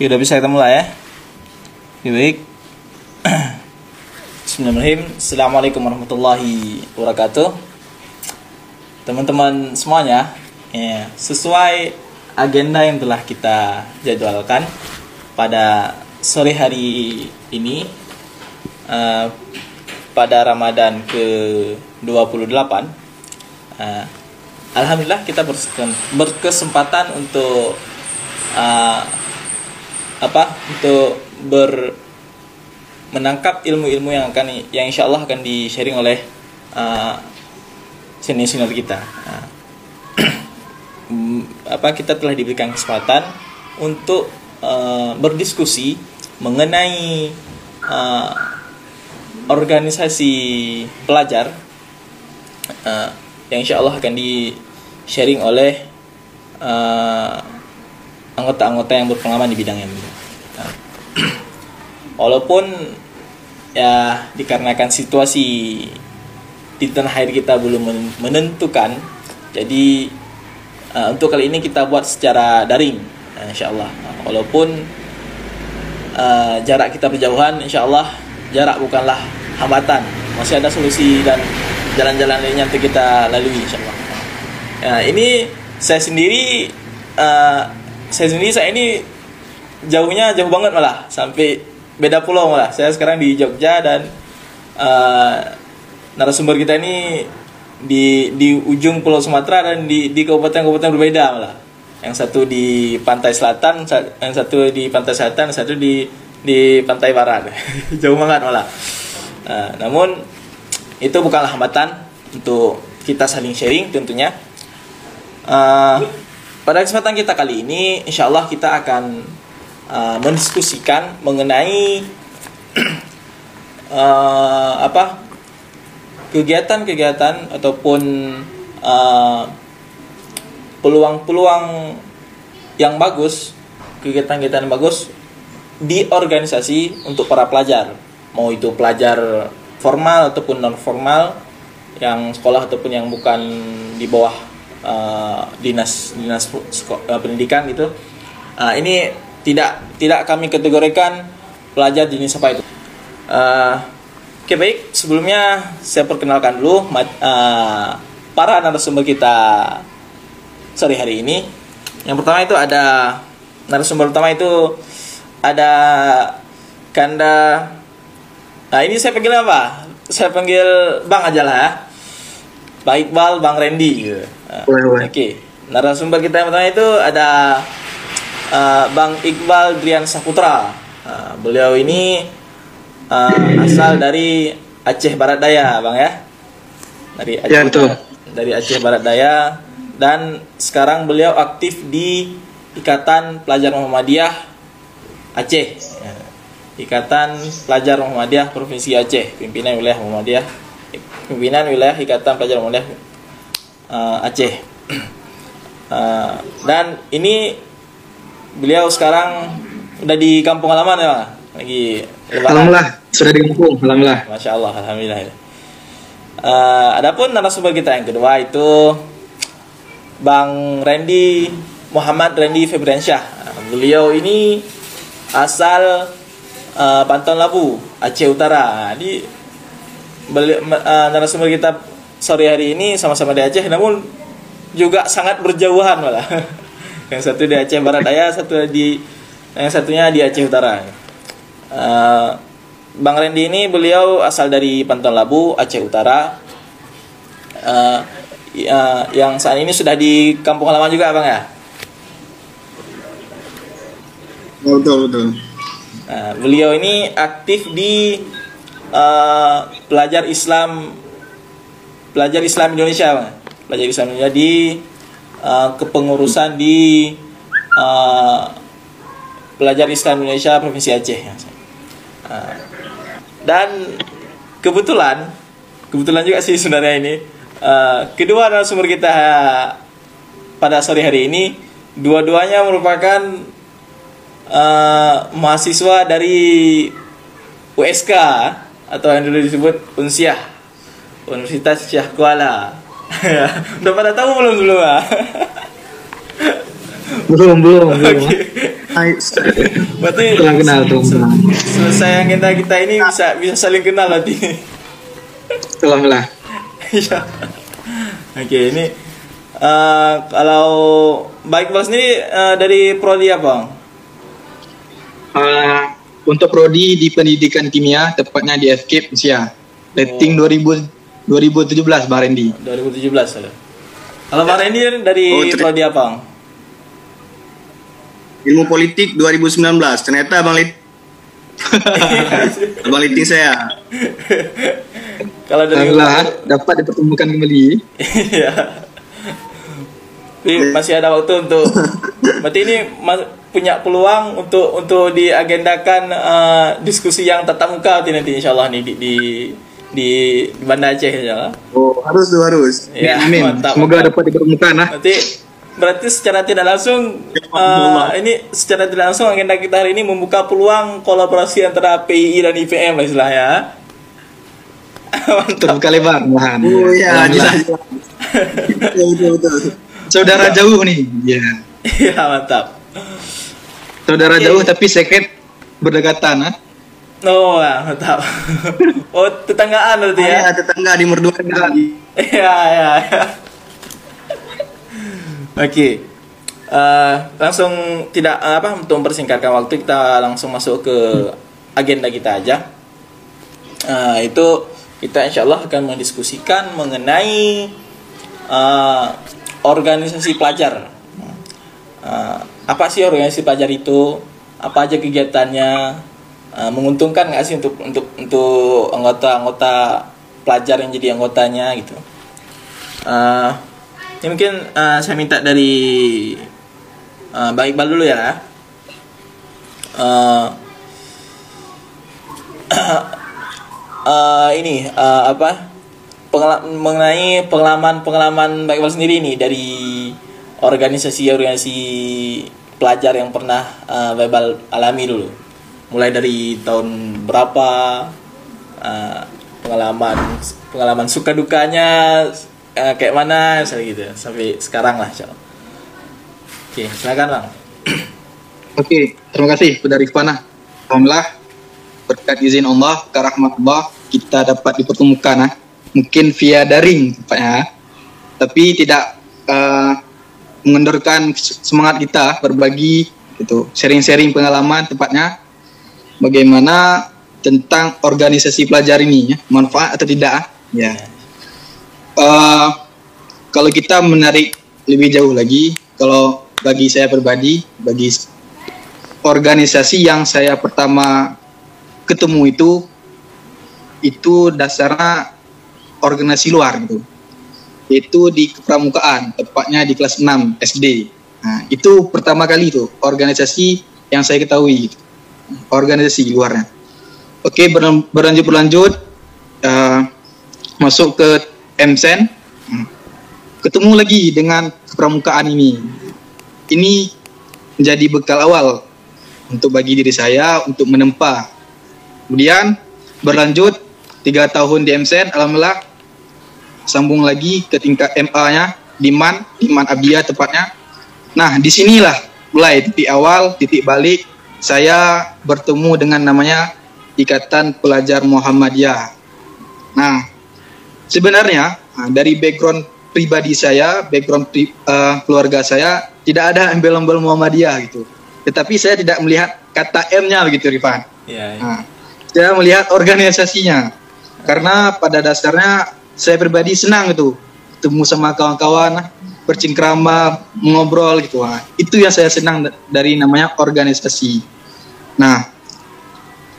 Oke, udah bisa kita mulai ya. Oke, baik. Bismillahirrahmanirrahim. Assalamualaikum warahmatullahi wabarakatuh. Teman-teman semuanya, ya, sesuai agenda yang telah kita jadwalkan pada sore hari ini uh, pada Ramadan ke-28 uh, Alhamdulillah kita berkesempatan untuk uh, apa untuk ber menangkap ilmu-ilmu yang akan yang insya Allah akan di sharing oleh uh, senior-senior kita. Uh, apa kita telah diberikan kesempatan untuk uh, berdiskusi mengenai uh, organisasi pelajar uh, yang insya Allah akan di sharing oleh uh, anggota-anggota yang berpengalaman di bidang ini. Nah, walaupun ya dikarenakan situasi di tanah air kita belum menentukan, jadi uh, untuk kali ini kita buat secara daring, uh, insya Allah. Walaupun uh, jarak kita berjauhan, insya Allah jarak bukanlah hambatan, masih ada solusi dan jalan-jalan lainnya untuk kita lalui, insya Allah. Nah, ini saya sendiri uh, saya sendiri saya ini jauhnya jauh banget malah sampai beda pulau malah. Saya sekarang di Jogja dan uh, narasumber kita ini di di ujung pulau Sumatera dan di di kabupaten-kabupaten berbeda malah. Yang satu di pantai selatan yang satu di pantai selatan yang satu di di pantai barat. Jauh banget malah. Uh, namun itu bukanlah hambatan untuk kita saling sharing tentunya. Uh, pada kesempatan kita kali ini, insya Allah kita akan uh, mendiskusikan mengenai uh, apa kegiatan-kegiatan ataupun uh, peluang-peluang yang bagus, kegiatan-kegiatan yang bagus di organisasi untuk para pelajar, mau itu pelajar formal ataupun non formal, yang sekolah ataupun yang bukan di bawah uh, dinas dinas uh, pendidikan gitu. Uh, ini tidak tidak kami kategorikan pelajar jenis apa itu uh, oke okay, baik. Sebelumnya saya perkenalkan dulu uh, para narasumber kita sore hari ini. Yang pertama itu ada narasumber pertama itu ada Kanda. Nah ini saya panggil apa? Saya panggil Bang aja lah ya. Bang Iqbal, Bang Randy gitu. Oke. Okay. Narasumber kita yang pertama itu ada uh, Bang Iqbal Drian Saputra. Uh, beliau ini uh, asal dari Aceh Barat Daya, Bang ya. Dari Aceh, ya, betul. dari Aceh Barat Daya dan sekarang beliau aktif di Ikatan Pelajar Muhammadiyah Aceh. Ya. Ikatan Pelajar Muhammadiyah Provinsi Aceh, pimpinan wilayah Muhammadiyah pimpinan wilayah Ikatan Pelajar Muhammadiyah uh, Aceh. Uh, dan ini beliau sekarang udah di kampung halaman ya, lagi lebaran. Alhamdulillah sudah di kampung, alhamdulillah. Masya Allah, alhamdulillah. Uh, adapun narasumber kita yang kedua itu Bang Randy Muhammad Randy Febriansyah. Beliau ini asal uh, Labu, Aceh Utara. Di beli, uh, narasumber kita sore hari ini sama-sama di Aceh namun juga sangat berjauhan malah. Yang satu di Aceh Barat Daya satu di yang satunya di Aceh Utara. Uh, Bang Randy ini beliau asal dari Pantun Labu Aceh Utara. Uh, uh, yang saat ini sudah di kampung halaman juga bang ya? Betul betul. Uh, beliau ini aktif di uh, pelajar Islam pelajar Islam Indonesia pelajar Islam Indonesia di uh, kepengurusan di uh, pelajar Islam Indonesia provinsi Aceh. Uh, dan kebetulan kebetulan juga sih sebenarnya ini uh, kedua narasumber kita pada sore hari ini dua-duanya merupakan uh, mahasiswa dari USK atau yang dulu disebut Unsiah Universitas Syah Kuala udah pada tahu belum dulu ah belum belum belum okay. Berarti Telah kenal tuh. selesai agenda kita ini bisa bisa saling kenal nanti. Tolong lah. Iya. Oke, ini eh, kalau baik Bang sendiri eh, dari prodi apa? Uh, untuk prodi di pendidikan kimia, tepatnya di FKIP Usia. Rating 2000, 2017 Bang Randy. 2017 ada. Kalau Bang Randy dari Oh, ter- prodi apa? Ilmu politik 2019. Ternyata Bang Lit Bang Liting saya. Kalau dari Alhamdulillah dapat dipertemukan kembali. Iya. Tapi masih ada waktu untuk berarti ini mas- punya peluang untuk untuk diagendakan eh, diskusi yang tatap muka nanti nanti insyaallah nih di di di, Banda Aceh insyaallah. Oh, harus tuh harus. Ya, Amin. mantap. Semoga mantap. dapat dipertemukan ah. Berarti berarti secara tidak langsung eh, ini secara tidak langsung agenda kita hari ini membuka peluang kolaborasi antara PII dan IPM lah istilahnya. Mantap. Terbuka lebar malahan. Oh iya, jelas. Betul, betul, betul. Saudara jauh nih. Ya. Iya, mantap. Saudara Oke. jauh tapi secret berdekatan ah. Oh, ya, mantap. Oh, tetanggaan berarti ya. Ya, tetangga di mertua. Iya, iya, iya. Oke. Eh, langsung tidak apa untuk mempersingkatkan waktu kita langsung masuk ke agenda kita aja. Eh, itu kita insya Allah akan mendiskusikan mengenai eh, organisasi pelajar. Eh, apa sih organisasi pelajar itu? Apa aja kegiatannya? Eh, menguntungkan nggak sih untuk untuk untuk anggota-anggota pelajar yang jadi anggotanya gitu? Eh, ini mungkin eh, saya minta dari eh, Bang Iqbal dulu ya. Eh, eh, ini eh, apa pengala- mengenai pengalaman-pengalaman Bang Iqbal sendiri nih dari organisasi-organisasi pelajar yang pernah Bang Iqbal alami dulu. Mulai dari tahun berapa eh, pengalaman pengalaman suka dukanya eh, kayak mana misalnya gitu sampai sekarang lah Allah. Oke, silakan Bang. Oke, terima kasih kepada Rifana. Alhamdulillah berkat izin Allah, karahmat Allah kita dapat dipertemukan ah. Mungkin via daring tepatnya. Tapi tidak uh, mengendorkan semangat kita berbagi gitu, sharing-sharing pengalaman tepatnya bagaimana tentang organisasi pelajar ini ya, manfaat atau tidak ah. ya. Eh, kalau kita menarik lebih jauh lagi, kalau bagi saya pribadi, bagi organisasi yang saya pertama ketemu itu, itu dasarnya organisasi luar gitu. Itu di kepramukaan, tepatnya di kelas 6 SD. Nah, itu pertama kali itu organisasi yang saya ketahui, gitu. organisasi luarnya. Oke, berlan- berlanjut berlanjut, eh, masuk ke MSN, Hmm. ketemu lagi dengan kepramukaan ini. Ini menjadi bekal awal untuk bagi diri saya untuk menempa. Kemudian berlanjut tiga tahun di MSN, alhamdulillah sambung lagi ke tingkat MA-nya di MAN, di MAN Abia tepatnya. Nah, di sinilah mulai titik awal, titik balik saya bertemu dengan namanya Ikatan Pelajar Muhammadiyah. Nah, sebenarnya ah, dari background pribadi saya, background pri- eh, keluarga saya tidak ada embel-embel Muhammadiyah gitu. Tetapi saya tidak melihat kata M-nya begitu, Rifan. Ya, ya. Nah, saya melihat organisasinya. Karena pada dasarnya saya pribadi senang gitu ketemu sama kawan-kawan, bercengkrama, ngobrol gitu. Nah, itu yang saya senang da- dari namanya organisasi. Nah,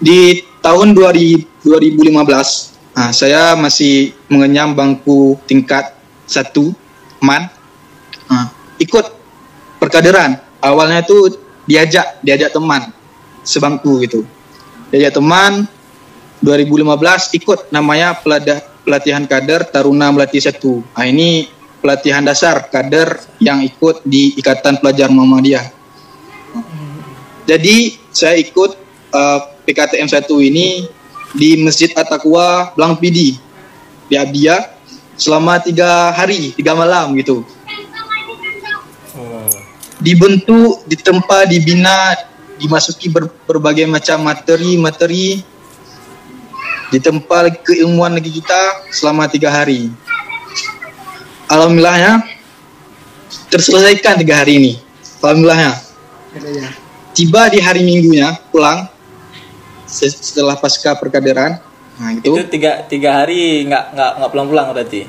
di tahun 2000 2015, nah, saya masih mengenyam bangku tingkat satu MAN. Nah, ikut perkaderan. Awalnya itu diajak, diajak teman sebangku gitu. Diajak teman 2015 ikut namanya pelada- pelatihan kader Taruna Melatih Satu. Nah, ini pelatihan dasar kader yang ikut di Ikatan Pelajar Muhammadiyah. Jadi saya ikut uh, PKTM 1 ini di Masjid At-Taqwa Blang Pidi di Abia selama tiga hari, tiga malam gitu. Dibentuk, ditempa, dibina dimasuki ber- berbagai macam materi-materi ditempa keilmuan negeri kita selama tiga hari. Alhamdulillahnya terselesaikan tiga hari ini. Alhamdulillahnya. Tiba di hari minggunya pulang se- setelah pasca perkaderan. Nah Itu itu tiga tiga hari nggak nggak nggak pulang-pulang berarti.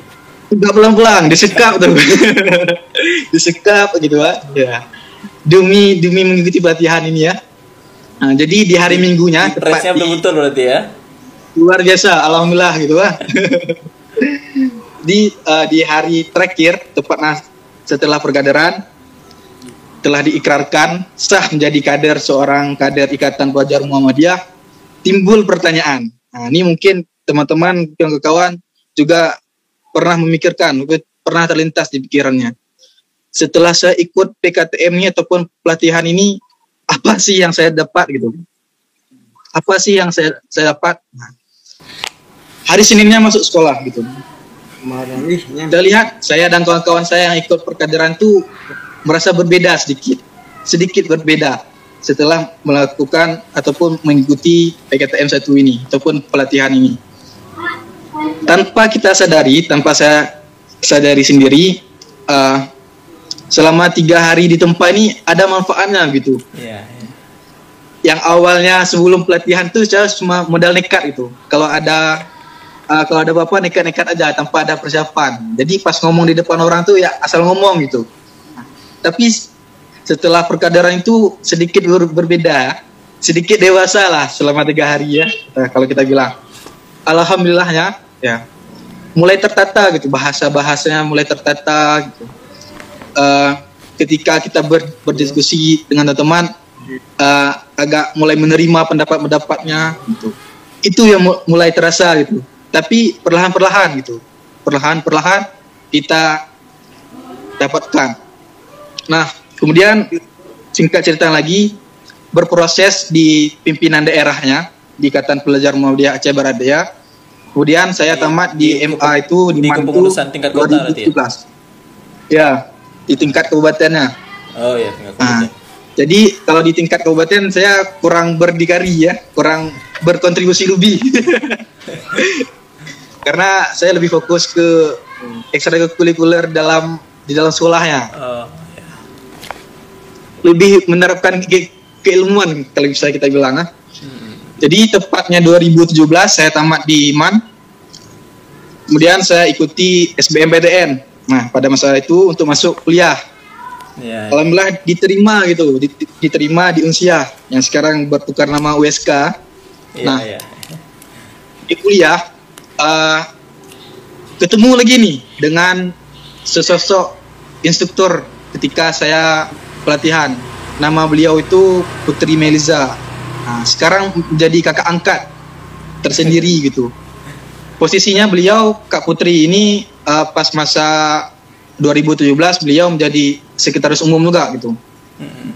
nggak pulang-pulang disekap tuh, disekap gitu pak. Ya. Demi demi mengikuti pelatihan ini ya. Nah, jadi di hari minggunya di- betul-betul berarti ya. Luar biasa alhamdulillah gitu kan. Di eh, di hari terakhir tepatnya setelah perkaderan telah diikrarkan sah menjadi kader seorang kader Ikatan Pelajar Muhammadiyah timbul pertanyaan. Nah ini mungkin teman-teman yang kawan juga pernah memikirkan pernah terlintas di pikirannya. Setelah saya ikut PKTM ini ataupun pelatihan ini apa sih yang saya dapat gitu? Apa sih yang saya saya dapat? Nah, hari Seninnya masuk sekolah gitu. Kita lihat saya dan kawan-kawan saya yang ikut perkaderan itu merasa berbeda sedikit, sedikit berbeda setelah melakukan ataupun mengikuti PKTM satu ini ataupun pelatihan ini. Tanpa kita sadari, tanpa saya sadari sendiri, eh, selama tiga hari di tempat ini ada manfaatnya gitu Iya. iya. yang awalnya sebelum pelatihan tuh saya cuma modal nekat itu. Kalau ada uh, kalau ada apa-apa nekat-nekat aja tanpa ada persiapan. Jadi pas ngomong di depan orang tuh ya asal ngomong gitu. Tapi setelah perkaderan itu sedikit ber- berbeda, sedikit dewasa lah selama tiga hari ya. Nah, kalau kita bilang, alhamdulillahnya ya mulai tertata gitu bahasa bahasanya mulai tertata gitu. Eh, ketika kita ber- berdiskusi dengan teman-teman eh, agak mulai menerima pendapat-pendapatnya gitu. Itu yang mu- mulai terasa gitu. Tapi perlahan-perlahan gitu. Perlahan-perlahan kita dapatkan. Nah, kemudian singkat cerita lagi berproses di pimpinan daerahnya di Ikatan Pelajar Muhammadiyah Aceh Barat Daya. Kemudian saya tamat di, di MA itu di, di kepengurusan tingkat kota berarti ya? 2017. Ya, di tingkat kabupatennya. Oh ya tinggal Nah, kemudian. jadi kalau di tingkat kabupaten saya kurang berdikari ya, kurang berkontribusi lebih. Karena saya lebih fokus ke ekstrakurikuler dalam di dalam sekolahnya. Ya. Lebih menerapkan ke- keilmuan kalau bisa kita bilang ah. Hmm. Jadi tepatnya 2017 saya tamat di IMAN. Kemudian saya ikuti SBMPTN. Nah, pada masa itu untuk masuk kuliah Ya, Alhamdulillah diterima gitu, dit- diterima di Unsia yang sekarang bertukar nama USK. ya, nah. ya. Di kuliah eh, ketemu lagi nih dengan sesosok instruktur ketika saya pelatihan. Nama beliau itu Putri Meliza. Nah, sekarang menjadi kakak angkat tersendiri gitu. Posisinya beliau Kak Putri ini eh, pas masa 2017 beliau menjadi sekretaris umum juga gitu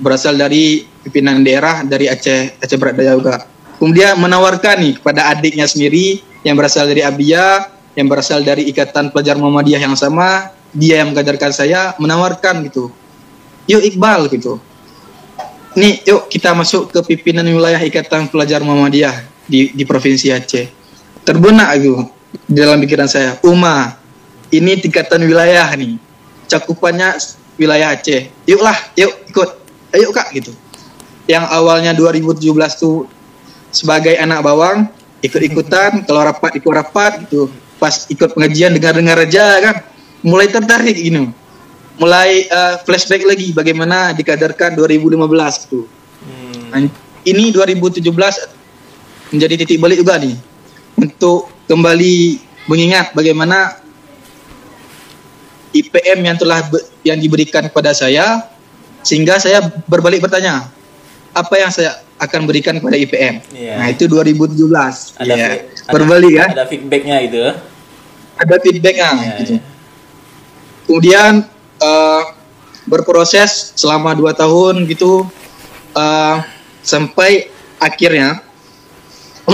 berasal dari pimpinan daerah dari Aceh Aceh Barat Daya juga. Kemudian menawarkan nih kepada adiknya sendiri yang berasal dari Abia, yang berasal dari Ikatan Pelajar Muhammadiyah yang sama, dia yang mengajarkan saya menawarkan gitu. Yuk Iqbal gitu. Nih, yuk kita masuk ke pimpinan wilayah Ikatan Pelajar Muhammadiyah di di Provinsi Aceh. Terbenak gitu di dalam pikiran saya. Uma, ini tingkatan wilayah nih. Cakupannya wilayah Aceh. Yuklah, yuk ikut. Ayo kak gitu. Yang awalnya 2017 tuh sebagai anak bawang ikut-ikutan, kalau rapat ikut rapat gitu. Pas ikut pengajian dengar-dengar aja kan, mulai tertarik gitu. Mulai eh, flashback lagi bagaimana dikadarkan 2015 gitu. Hmm. Nah, ini 2017 menjadi titik balik juga nih untuk kembali mengingat bagaimana IPM yang telah yang diberikan kepada saya sehingga saya berbalik bertanya apa yang saya akan berikan kepada IPM. Iya. Nah, itu 2017. Ada, fi- ada- Berbalik ya. Ada feedbacknya gitu. Ada feedbacknya Ya, gitu. ya. kemudian eh, berproses selama dua tahun gitu eh, sampai akhirnya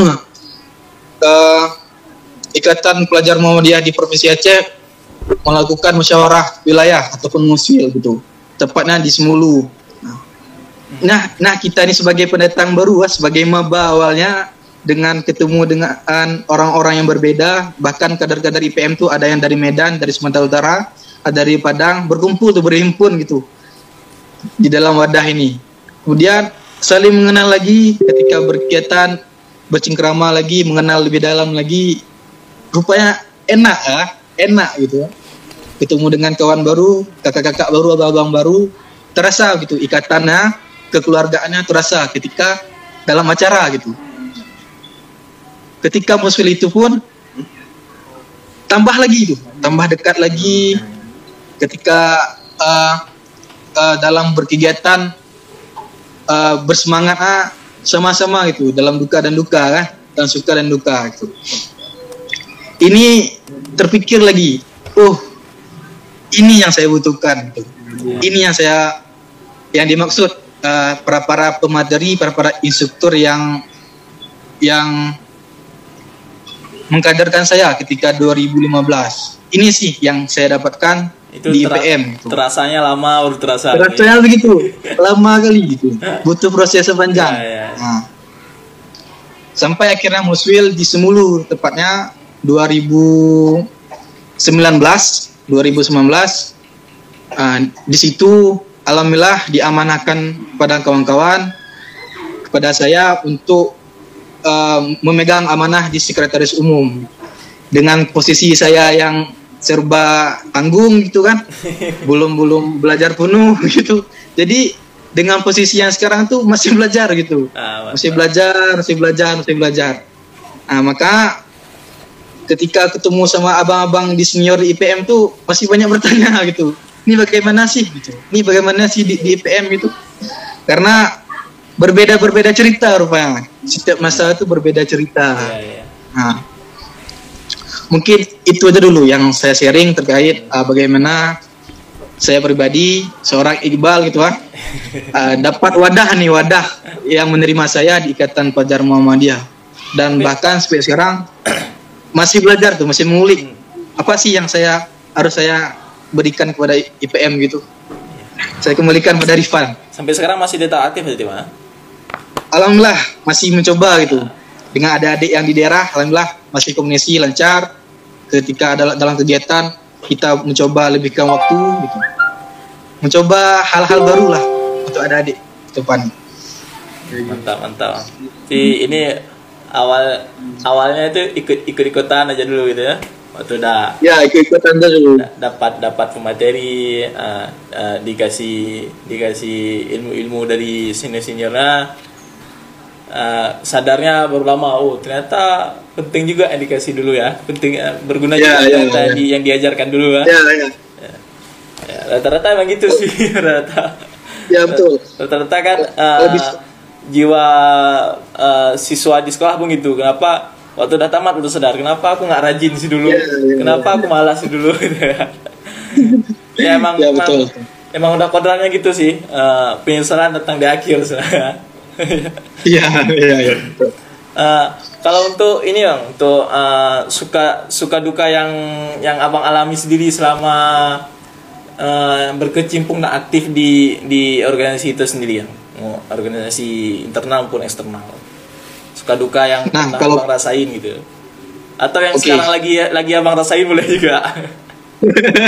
eh, Ikatan Pelajar Muhammadiyah di Provinsi Aceh melakukan musyawarah wilayah ataupun musil gitu tepatnya di Semulu Nah, nah kita ini sebagai pendatang baru ah, sebagai maba awalnya dengan ketemu dengan orang-orang yang berbeda bahkan kader-kader IPM tuh ada yang dari Medan dari Sumatera Utara ada dari Padang berkumpul tuh berhimpun gitu di dalam wadah ini. Kemudian saling mengenal lagi ketika berkegiatan bercengkrama lagi mengenal lebih dalam lagi rupanya enak ya enak gitu. Ketemu dengan kawan baru kakak-kakak baru abang-abang baru terasa gitu ikatannya kekeluargaannya terasa ketika dalam acara gitu. Ketika musfil itu pun tambah lagi itu tambah dekat lagi. Ketika uh, uh, dalam berkegiatan uh, bersemangat ah, sama-sama gitu dalam duka dan duka kan dan suka dan duka gitu. Ini terpikir lagi oh ini yang saya butuhkan gitu. ini yang saya yang dimaksud uh, para para pemateri para para instruktur yang yang mengkaderkan saya ketika 2015 ini sih yang saya dapatkan itu di IPM terasanya lama udah terasa Rasanya begitu, lama kali gitu. Butuh proses yang panjang. Ya, ya. Nah. Sampai akhirnya Muswil di Semulu, tepatnya 2019, 2019. Ah, di situ alhamdulillah diamanahkan kepada kawan-kawan kepada saya untuk ah, memegang amanah di sekretaris umum. Dengan posisi saya yang serba tanggung gitu kan. Belum belum belajar penuh gitu. Jadi dengan posisi yang sekarang tuh masih belajar gitu. Ah, masih belajar masih belajar masih belajar. Nah maka ketika ketemu sama abang-abang di senior di IPM tuh masih banyak bertanya gitu ini bagaimana sih? Gitu. Ini bagaimana sih di, di IPM gitu. Karena berbeda berbeda cerita rupanya. Setiap masa itu berbeda cerita. Iya, iya. Nah, mungkin itu aja dulu yang saya sharing terkait uh, bagaimana saya pribadi seorang Iqbal gitu ah. Uh, dapat wadah nih wadah yang menerima saya di Ikatan Pelajar Muhammadiyah. Dan bahkan sampai sekarang masih belajar tuh masih mengulik. Apa sih yang saya harus saya berikan kepada IPM gitu. Saya kembalikan pada Rifan. Sampai sekarang masih data aktif berarti mana Alhamdulillah masih mencoba gitu. Dengan adik-adik yang di daerah Alhamdulillah masih komunikasi lancar. Ketika dalam, dalam kegiatan kita mencoba lebihkan waktu gitu. Mencoba hal-hal baru lah untuk adik-adik ke depan. Mantap mantap. Si ini awal awalnya itu ikut ikut ikutan aja dulu gitu ya waktu udah ya ikut-ikutan dulu. da- dapat dapat pemateri uh, uh, dikasih dikasih ilmu-ilmu dari senior seniornya uh, sadarnya baru lama. Oh ternyata penting juga yang dikasih dulu ya. Penting uh, berguna Ya, juga ya, ternyata ya. di- yang diajarkan dulu ya, ya. Ya. Ya, rata-rata emang gitu sih rata ya betul. Rata-rata kan uh, jiwa uh, siswa di sekolah pun gitu. Kenapa waktu udah tamat udah sadar kenapa aku nggak rajin sih dulu Ya, ya, kenapa aku malas sih dulu gitu ya ya emang Ya, emang, betul. emang udah kodratnya gitu sih uh, penyesalan datang di akhir sebenarnya iya iya iya. Uh, kalau untuk ini bang, untuk uh, suka suka duka yang yang abang alami sendiri selama uh, berkecimpung dan aktif di di organisasi itu sendiri ya, mau organisasi internal maupun eksternal. Suka duka yang Nah, pernah kalau- abang rasain gitu, atau yang Oke. sekarang lagi lagi abang rasain boleh juga.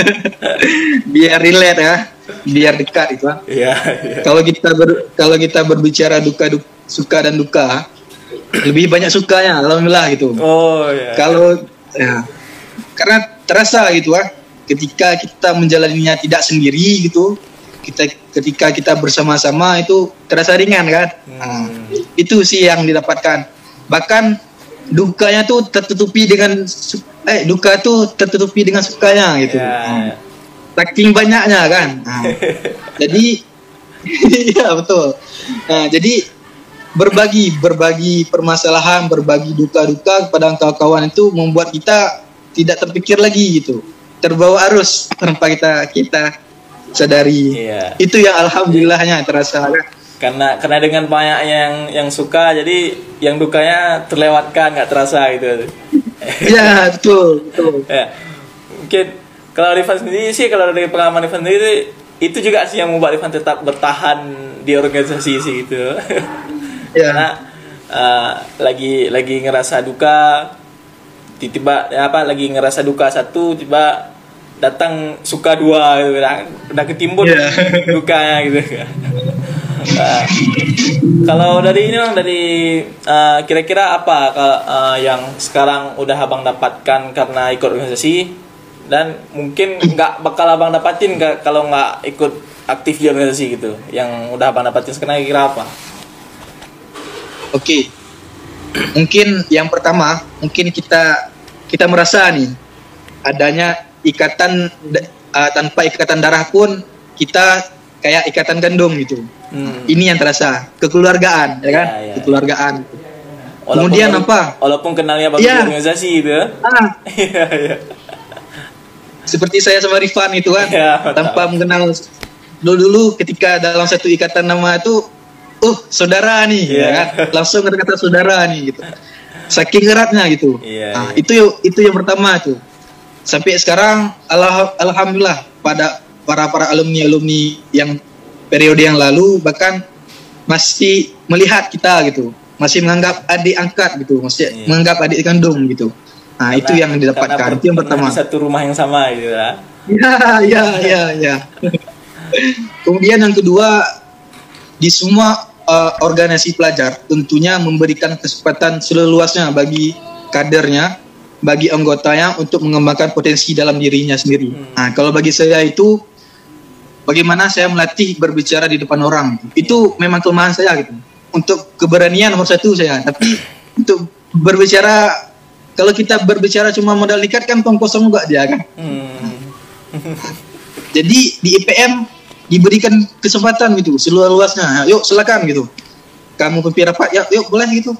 biar relate ya biar dekat itu ah. Iya. iya. kalau kita ber, kalau kita berbicara duka, duka suka dan duka lebih banyak sukanya alhamdulillah gitu Oh ya. kalau ya karena terasa gitu ah ketika kita menjalaninya tidak sendiri gitu kita ketika kita bersama-sama itu terasa ringan kan? Nah, itu sih yang didapatkan. Bahkan dukanya tuh tertutupi dengan eh duka tuh tertutupi dengan sukanya gitu. Ya, Nah, ya. saking banyaknya kan? Nah, jadi iya betul. Nah jadi berbagi berbagi permasalahan berbagi duka-duka kepada kawan-kawan itu membuat kita tidak terpikir lagi gitu. Terbawa arus tanpa kita kita sadari Iya. itu yang alhamdulillahnya terasa Karena karena dengan banyak yang yang suka jadi yang dukanya terlewatkan nggak terasa gitu. iya betul betul ya mungkin kalau Rifan sendiri sih kalau dari pengalaman Rifan sendiri itu juga sih yang membuat Rifan tetap bertahan di organisasi sih gitu Ya. karena uh, lagi lagi ngerasa duka tiba ya apa lagi ngerasa duka satu tiba datang suka dua gitu udah, udah ketimbun dukanya gitu. Uh, kalau dari ini bang dari uh, kira-kira apa uh, yang sekarang udah abang dapatkan karena ikut organisasi? Dan mungkin nggak bakal abang dapatin nggak kalau nggak ikut aktif di organisasi gitu. Yang udah abang dapatin sekarang kira apa? Oke. Mungkin yang pertama, mungkin kita kita merasa nih adanya ikatan uh, tanpa ikatan darah pun kita kayak ikatan gandum gitu. Hmm. Ini yang terasa kekeluargaan, ya kan? Ya, ya. Kekeluargaan. Walaupun Kemudian baru- apa? Walaupun kenalnya baru Iya. organisasi gitu ya. Ah, Iya, iya. seperti saya sama Rifan itu kan, Ya, betul. tanpa mengenal dulu dulu ketika dalam satu ikatan nama itu, uh saudara nih, Iya. ya kan? Langsung kata-kata saudara nih gitu. Saking eratnya gitu. Iya, Nah, itu itu yang pertama tuh. Sampai sekarang Allah, alhamdulillah pada para para alumni alumni yang periode yang lalu bahkan masih melihat kita gitu, masih menganggap adik angkat gitu, masih Iya. menganggap adik kandung gitu. Nah itu Karena- yang karena didapatkan, itu yang pertama. satu rumah yang sama gitu. Ya, ya, ya, ya. Kemudian yang kedua, di semua uh, organisasi pelajar tentunya memberikan kesempatan seluasnya bagi kadernya, bagi anggotanya untuk mengembangkan potensi dalam dirinya sendiri. Nah, kalau bagi saya itu bagaimana saya melatih berbicara di depan orang. Itu memang kelemahan saya gitu. Untuk keberanian nomor satu saya, tapi untuk berbicara kalau kita berbicara cuma modal nikat kan tong kosong juga dia kan. Hmm. Jadi di IPM diberikan kesempatan gitu seluas-luasnya. Yuk silakan gitu. Kamu pimpin rapat, ya yuk boleh gitu.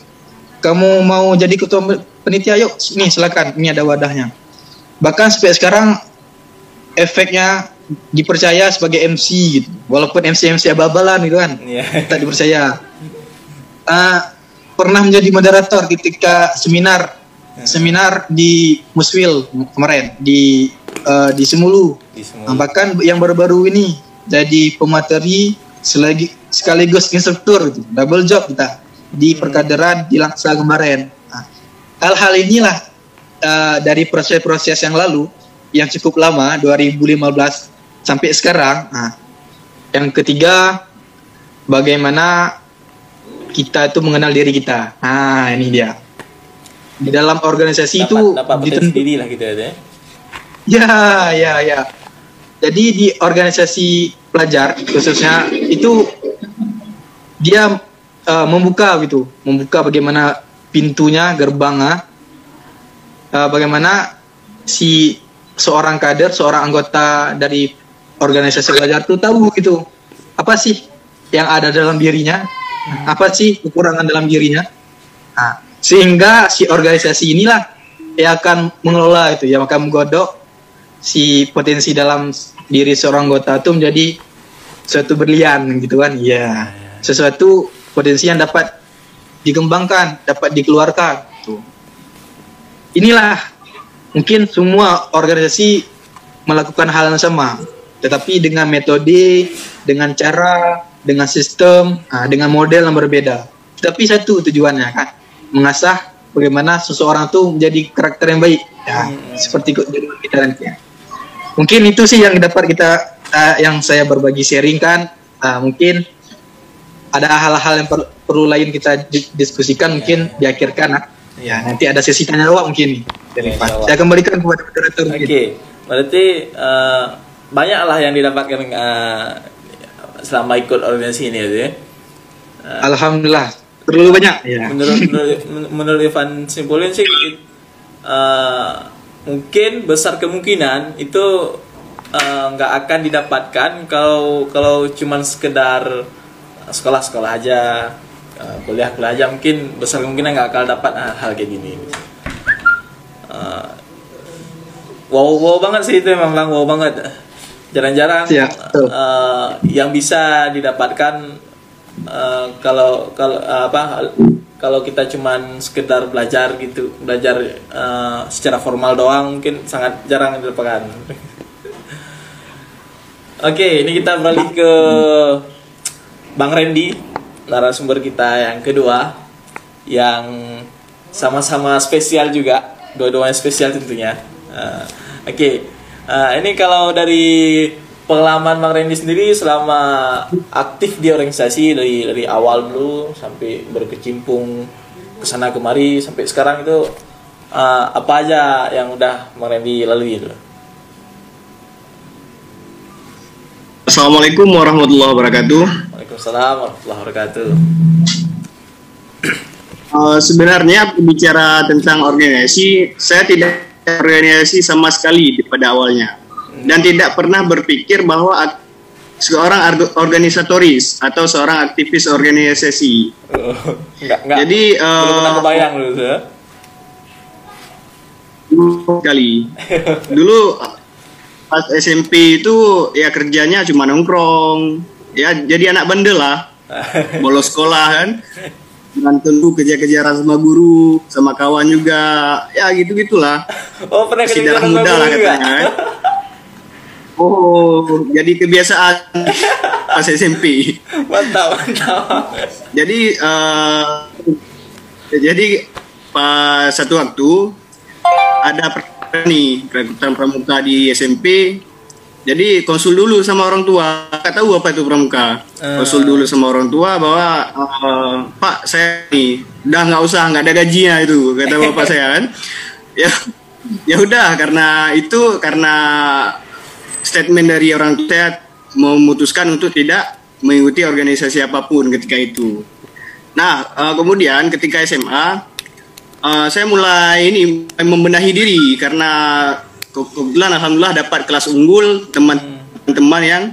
Kamu mau jadi ketua penitia, yuk nih silakan. Ini ada wadahnya. Bahkan sampai sekarang efeknya dipercaya sebagai MC gitu. Walaupun MC MC ababalan gitu kan, Iya. tak dipercaya. Ah, pernah menjadi moderator ketika seminar seminar di Muswil kemarin di eh, di Semulu Di semua. Nah, bahkan yang baru-baru ini jadi pemateri selagi sekaligus instruktur gitu. double job kita di perkaderan di Langsa kemarin. Hal-hal inilah eh, dari proses-proses yang lalu yang cukup lama 2015 sampai sekarang. Nah, yang ketiga bagaimana kita itu mengenal diri kita. Nah, ini dia. Di dalam organisasi itu dapat, potensi ditentu- lah gitu ya. Ya, ya, ya. Jadi di organisasi pelajar khususnya itu dia eh, membuka gitu, membuka bagaimana pintunya, gerbangnya, eh, bagaimana si seorang kader, seorang anggota dari organisasi pelajar itu tahu gitu. Apa sih yang ada dalam dirinya, apa sih kekurangan dalam dirinya. Nah, sehingga si organisasi inilah yang akan mengelola itu, yang akan menggodok si potensi dalam diri seorang anggota itu menjadi suatu berlian gitu kan. Ya sesuatu potensi yang dapat dikembangkan dapat dikeluarkan. Gitu. inilah mungkin semua organisasi melakukan hal yang sama tetapi dengan metode dengan cara dengan sistem ah, dengan model yang berbeda. Tapi satu tujuannya kan? Mengasah bagaimana seseorang itu menjadi karakter yang baik. Ya seperti judul kita nanti ya. Mungkin itu sih yang dapat kita uh, yang saya berbagi sharing kan? Uh, mungkin ada hal-hal yang per- perlu lain kita di- diskusikan mungkin diakhirkan ah. ya nanti ada sesi tanya jawab mungkin nih dari Ya, Pak. saya kembalikan kepada moderator Oke, mungkin berarti eh, banyak lah yang didapatkan eh, selama ikut organisasi ini ya. Teh. alhamdulillah terlalu banyak ya menurut menurut, menurut Ivan simpulin sih eh, mungkin besar kemungkinan itu nggak akan didapatkan kalau kalau cuman sekedar sekolah-sekolah aja eh, kuliah-kuliah aja mungkin besar kemungkinan nggak akan dapat hal, hal kayak gini Eh, wow wow banget sih itu memang Bang, wow banget. Jarang-jarang betul. eh, yang bisa didapatkan eh, kalau kalau eh, apa kalau kita cuman sekedar belajar gitu belajar eh, secara formal doang mungkin sangat jarang didapatkan. Oke ini kita beralih ke Bang Randy, narasumber kita yang kedua, yang sama-sama spesial juga, dua-duanya spesial tentunya. Uh, Oke, uh, ini kalau dari pengalaman Bang Randy sendiri selama aktif di organisasi dari dari awal dulu sampai berkecimpung ke sana kemari sampai sekarang itu uh, apa aja yang udah Bang Randy lalui itu? Assalamualaikum warahmatullahi wabarakatuh. Waalaikumsalam warahmatullahi wabarakatuh. Uh, sebenarnya bicara tentang organisasi, saya tidak organisasi sama sekali di- pada awalnya dan tidak pernah berpikir bahwa seorang organisatoris atau seorang aktivis organisasi. Enggak, enggak. Jadi, belum pernah eh, kebayang dulu ya. Dulu sekali. Dulu pas SMP itu ya kerjanya cuma nongkrong, ya jadi anak bandel lah. bolos sekolah kan? Berantem tuh kejar-kejaran sama guru sama kawan juga. Ya gitu gitulah Oh, pernah kejar darah sama muda lah katanya kan? Oh jadi kebiasaan. Pas SMP Mantap, mantap. jadi eh, jadi pas satu waktu ada nih pramuka di SMP jadi konsul dulu sama orang tua. Nggak tahu apa itu pramuka. Eh. konsul dulu sama orang tua bahwa eh, pak saya nih udah nggak usah nggak ada gajinya itu kata bapak saya kan. Ya ya udah karena itu karena statement dari orang tua saya memutuskan untuk tidak mengikuti organisasi apa pun ketika itu. Nah, eh, kemudian ketika SMA, eh, saya mulai ini membenahi diri karena kebetulan alhamdulillah dapat kelas unggul teman-teman yang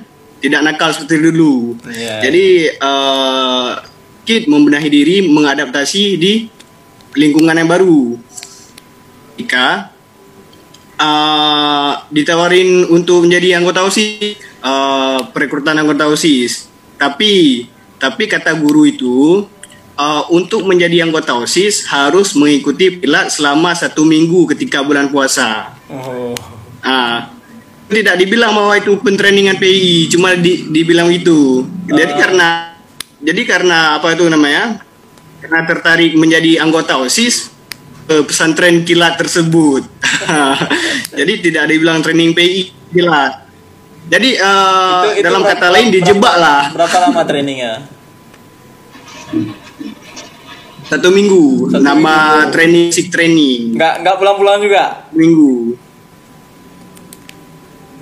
tidak nakal seperti dulu. Iya. Jadi eh, Kit membenahi diri, mengadaptasi di lingkungan yang baru. Jika eh, ditawarin untuk menjadi anggota OSIS, eh, perekrutan anggota OSIS. Tapi tapi kata guru itu eh, untuk menjadi anggota OSIS harus mengikuti pilat selama satu minggu ketika bulan puasa. Oh. Ah, tidak dibilang bahwa itu pentrainingan PI, cuma di, dibilang itu. Jadi Ah. karena jadi karena apa itu namanya? Karena tertarik menjadi anggota OSIS eh, pesantren kilat tersebut. jadi tidak dibilang training PI kilat. Jadi eh, Itu- itu dalam berapa- kata lain dijebak berapa- lah Berapa lama trainingnya? satu minggu. Satu nama minggu. training sick training Enggak enggak pulang-pulang juga. minggu.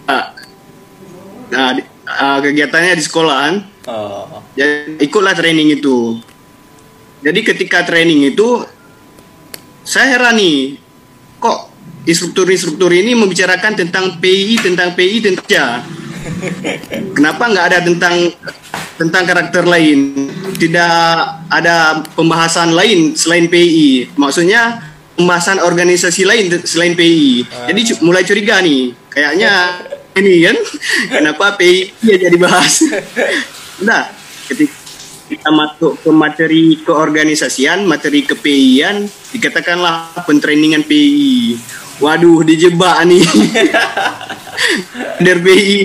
Ah, Nah, di- ah, kegiatannya di sekolahan. Oh. Jadi ikutlah training itu. Jadi ketika training itu saya heran nih, kok instruktur-instruktur ini membicarakan tentang PI, tentang PI, tentang ya. Kenapa nggak ada tentang tentang karakter lain? Tidak ada pembahasan lain selain PI. Maksudnya pembahasan organisasi lain selain PI. Jadi mulai curiga nih, kayaknya ini kan kenapa PI aja dibahas? Nah, ketika kita masuk ke materi keorganisasian, materi kePI-an, dikatakanlah pentrainingan PI. Waduh, dijebak nih. Dari PI.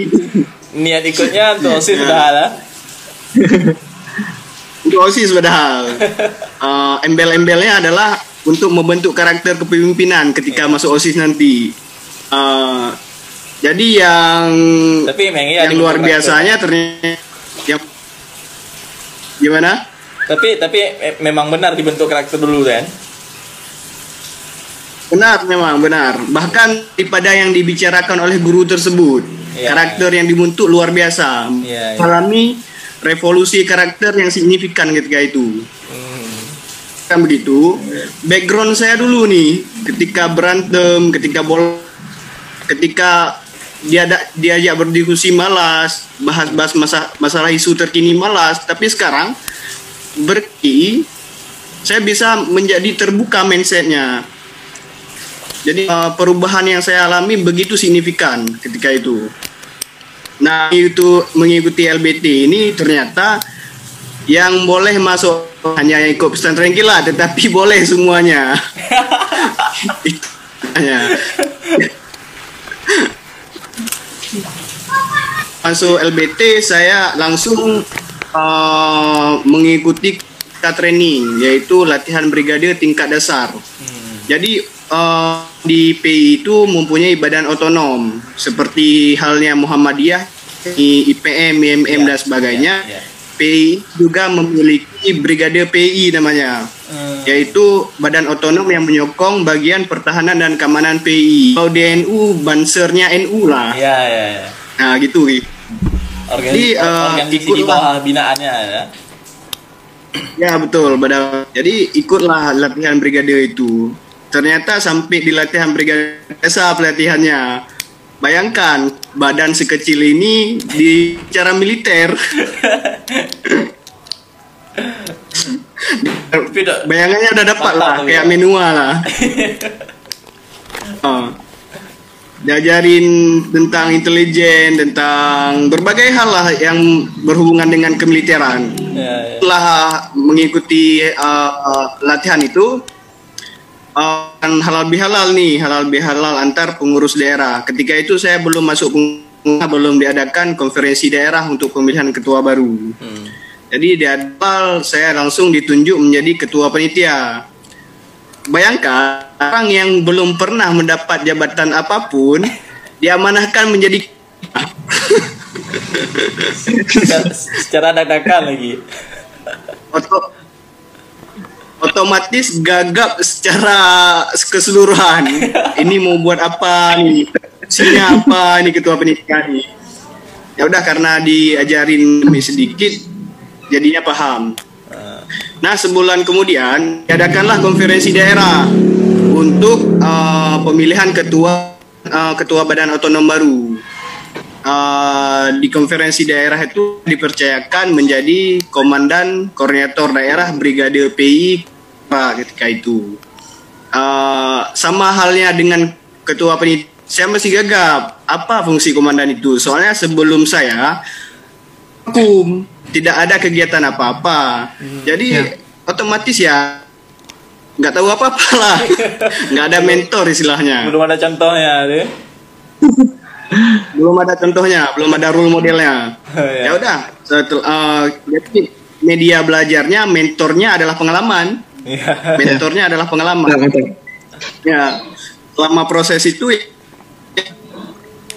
Niat ikutnya untuk OSIS sudah ada. Untuk OSIS padahal. Eh, embel-embelnya adalah untuk membentuk karakter kepemimpinan ketika masuk OSIS nanti. Eh, jadi yang Tapi iya yang dibentuk luar biasanya ternyata yang gimana? Tapi tapi eh, memang benar dibentuk karakter dulu kan. Benar memang benar. Bahkan daripada yang dibicarakan oleh guru tersebut, Iya, karakter yang dibentuk luar biasa. Iya, iya. Alami revolusi karakter yang signifikan ketika itu. Hmm. Kan begitu. Background saya dulu nih, ketika berantem, ketika bol, ketika dia diajak berdiskusi malas, bahas-bahas masa, masalah isu terkini malas. Tapi sekarang berki, saya bisa menjadi terbuka mindsetnya. Jadi uh, perubahan yang saya alami begitu signifikan ketika itu. Nah itu mengikuti LBT ini ternyata yang boleh masuk hanya ikut pesantren kilat, tetapi boleh semuanya. Hanya. masuk LBT saya langsung uh, mengikuti training yaitu latihan brigade tingkat dasar. Jadi uh, di PI itu mempunyai badan otonom seperti halnya Muhammadiyah, IPM, IMM Ya, dan sebagainya. ya, ya. PI juga memiliki brigade PI namanya Hmm. yaitu badan otonom yang menyokong bagian pertahanan dan keamanan PI. Kalau DNU bansernya NU lah. Ya, ya, ya. Nah, gitu. Wi. Organi- Jadi, eh, organisasi di ikutlah. bawah binaannya ya. Ya, betul, badan. Jadi ikutlah latihan brigade itu. Ternyata sampai di latihan brigade desa pelatihannya. Bayangkan badan sekecil ini di cara militer. Bayangannya udah dapat lah, kayak ya. menua lah. Oh. Diajarin tentang intelijen, tentang berbagai hal lah yang berhubungan dengan kemiliteran. Ya, ya. Setelah mengikuti uh, uh, latihan itu, uh, halal bihalal nih, halal bihalal antar pengurus daerah. Ketika itu saya belum masuk belum diadakan konferensi daerah untuk pemilihan ketua baru. Hmm. Jadi di awal saya langsung ditunjuk menjadi ketua panitia. Bayangkan orang yang belum pernah mendapat jabatan apa pun diamanahkan menjadi secara, secara dadakan lagi. Otomatis gagap secara keseluruhan. Ini mau buat apa nih? Isinya apa nih ketua nih? Ya udah karena diajarin lebih sedikit jadinya paham. Nah, sebulan kemudian diadakanlah konferensi daerah untuk uh, pemilihan ketua uh, ketua badan otonom baru. Uh, di konferensi daerah itu dipercayakan menjadi komandan koordinator daerah brigade PI Pak ketika itu. Uh, sama halnya dengan ketua penit saya masih gagap apa fungsi komandan itu soalnya sebelum saya vakum tidak ada kegiatan apa-apa jadi Ya. otomatis ya nggak tahu apa-apa lah nggak ada mentor istilahnya Belum ada contohnya deh. belum ada contohnya belum ada role modelnya. Ya. ya udah eh, jadi media belajarnya mentornya adalah pengalaman. Iya. mentornya adalah pengalaman. Ya selama proses itu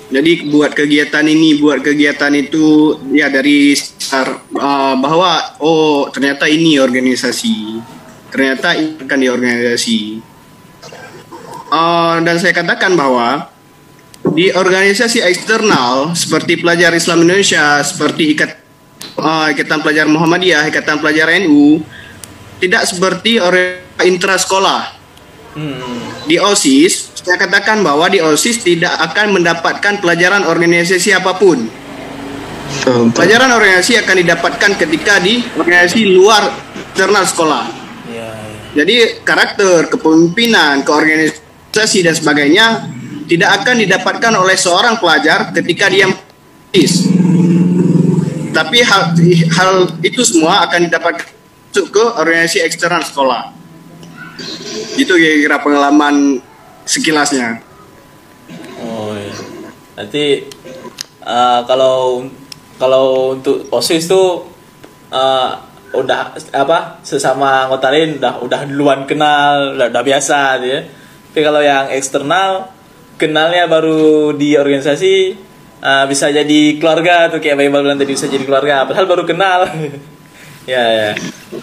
jadi buat kegiatan ini buat kegiatan itu ya dari sekitar, uh, bahwa oh ternyata ini organisasi. Ternyata ini akan di organisasi Uh, dan saya katakan bahwa di organisasi eksternal seperti pelajar Islam Indonesia seperti ikat uh, ikatan pelajar Muhammadiyah ikatan pelajar NU tidak seperti orang intra sekolah Hmm. di OSIS, saya katakan bahwa di OSIS tidak akan mendapatkan pelajaran organisasi apa pun. Betul. Pelajaran organisasi akan didapatkan ketika di organisasi luar internal sekolah. Ya, ya. Jadi karakter, kepemimpinan, keorganisasi dan sebagainya tidak akan didapatkan oleh seorang pelajar ketika dia OSIS. Tapi hal, hal itu semua akan didapatkan masuk ke organisasi eksternal sekolah. Itu kira-kira pengalaman sekilasnya. Oh iya. Nanti eh, kalau kalau untuk osis tuh eh, udah apa sesama anggota lain udah udah duluan kenal udah, udah biasa gitu ya. Tapi kalau yang eksternal kenalnya baru di organisasi eh, bisa jadi keluarga tuh kayak Bayi bilang tadi bisa jadi keluarga padahal baru kenal. ya ya.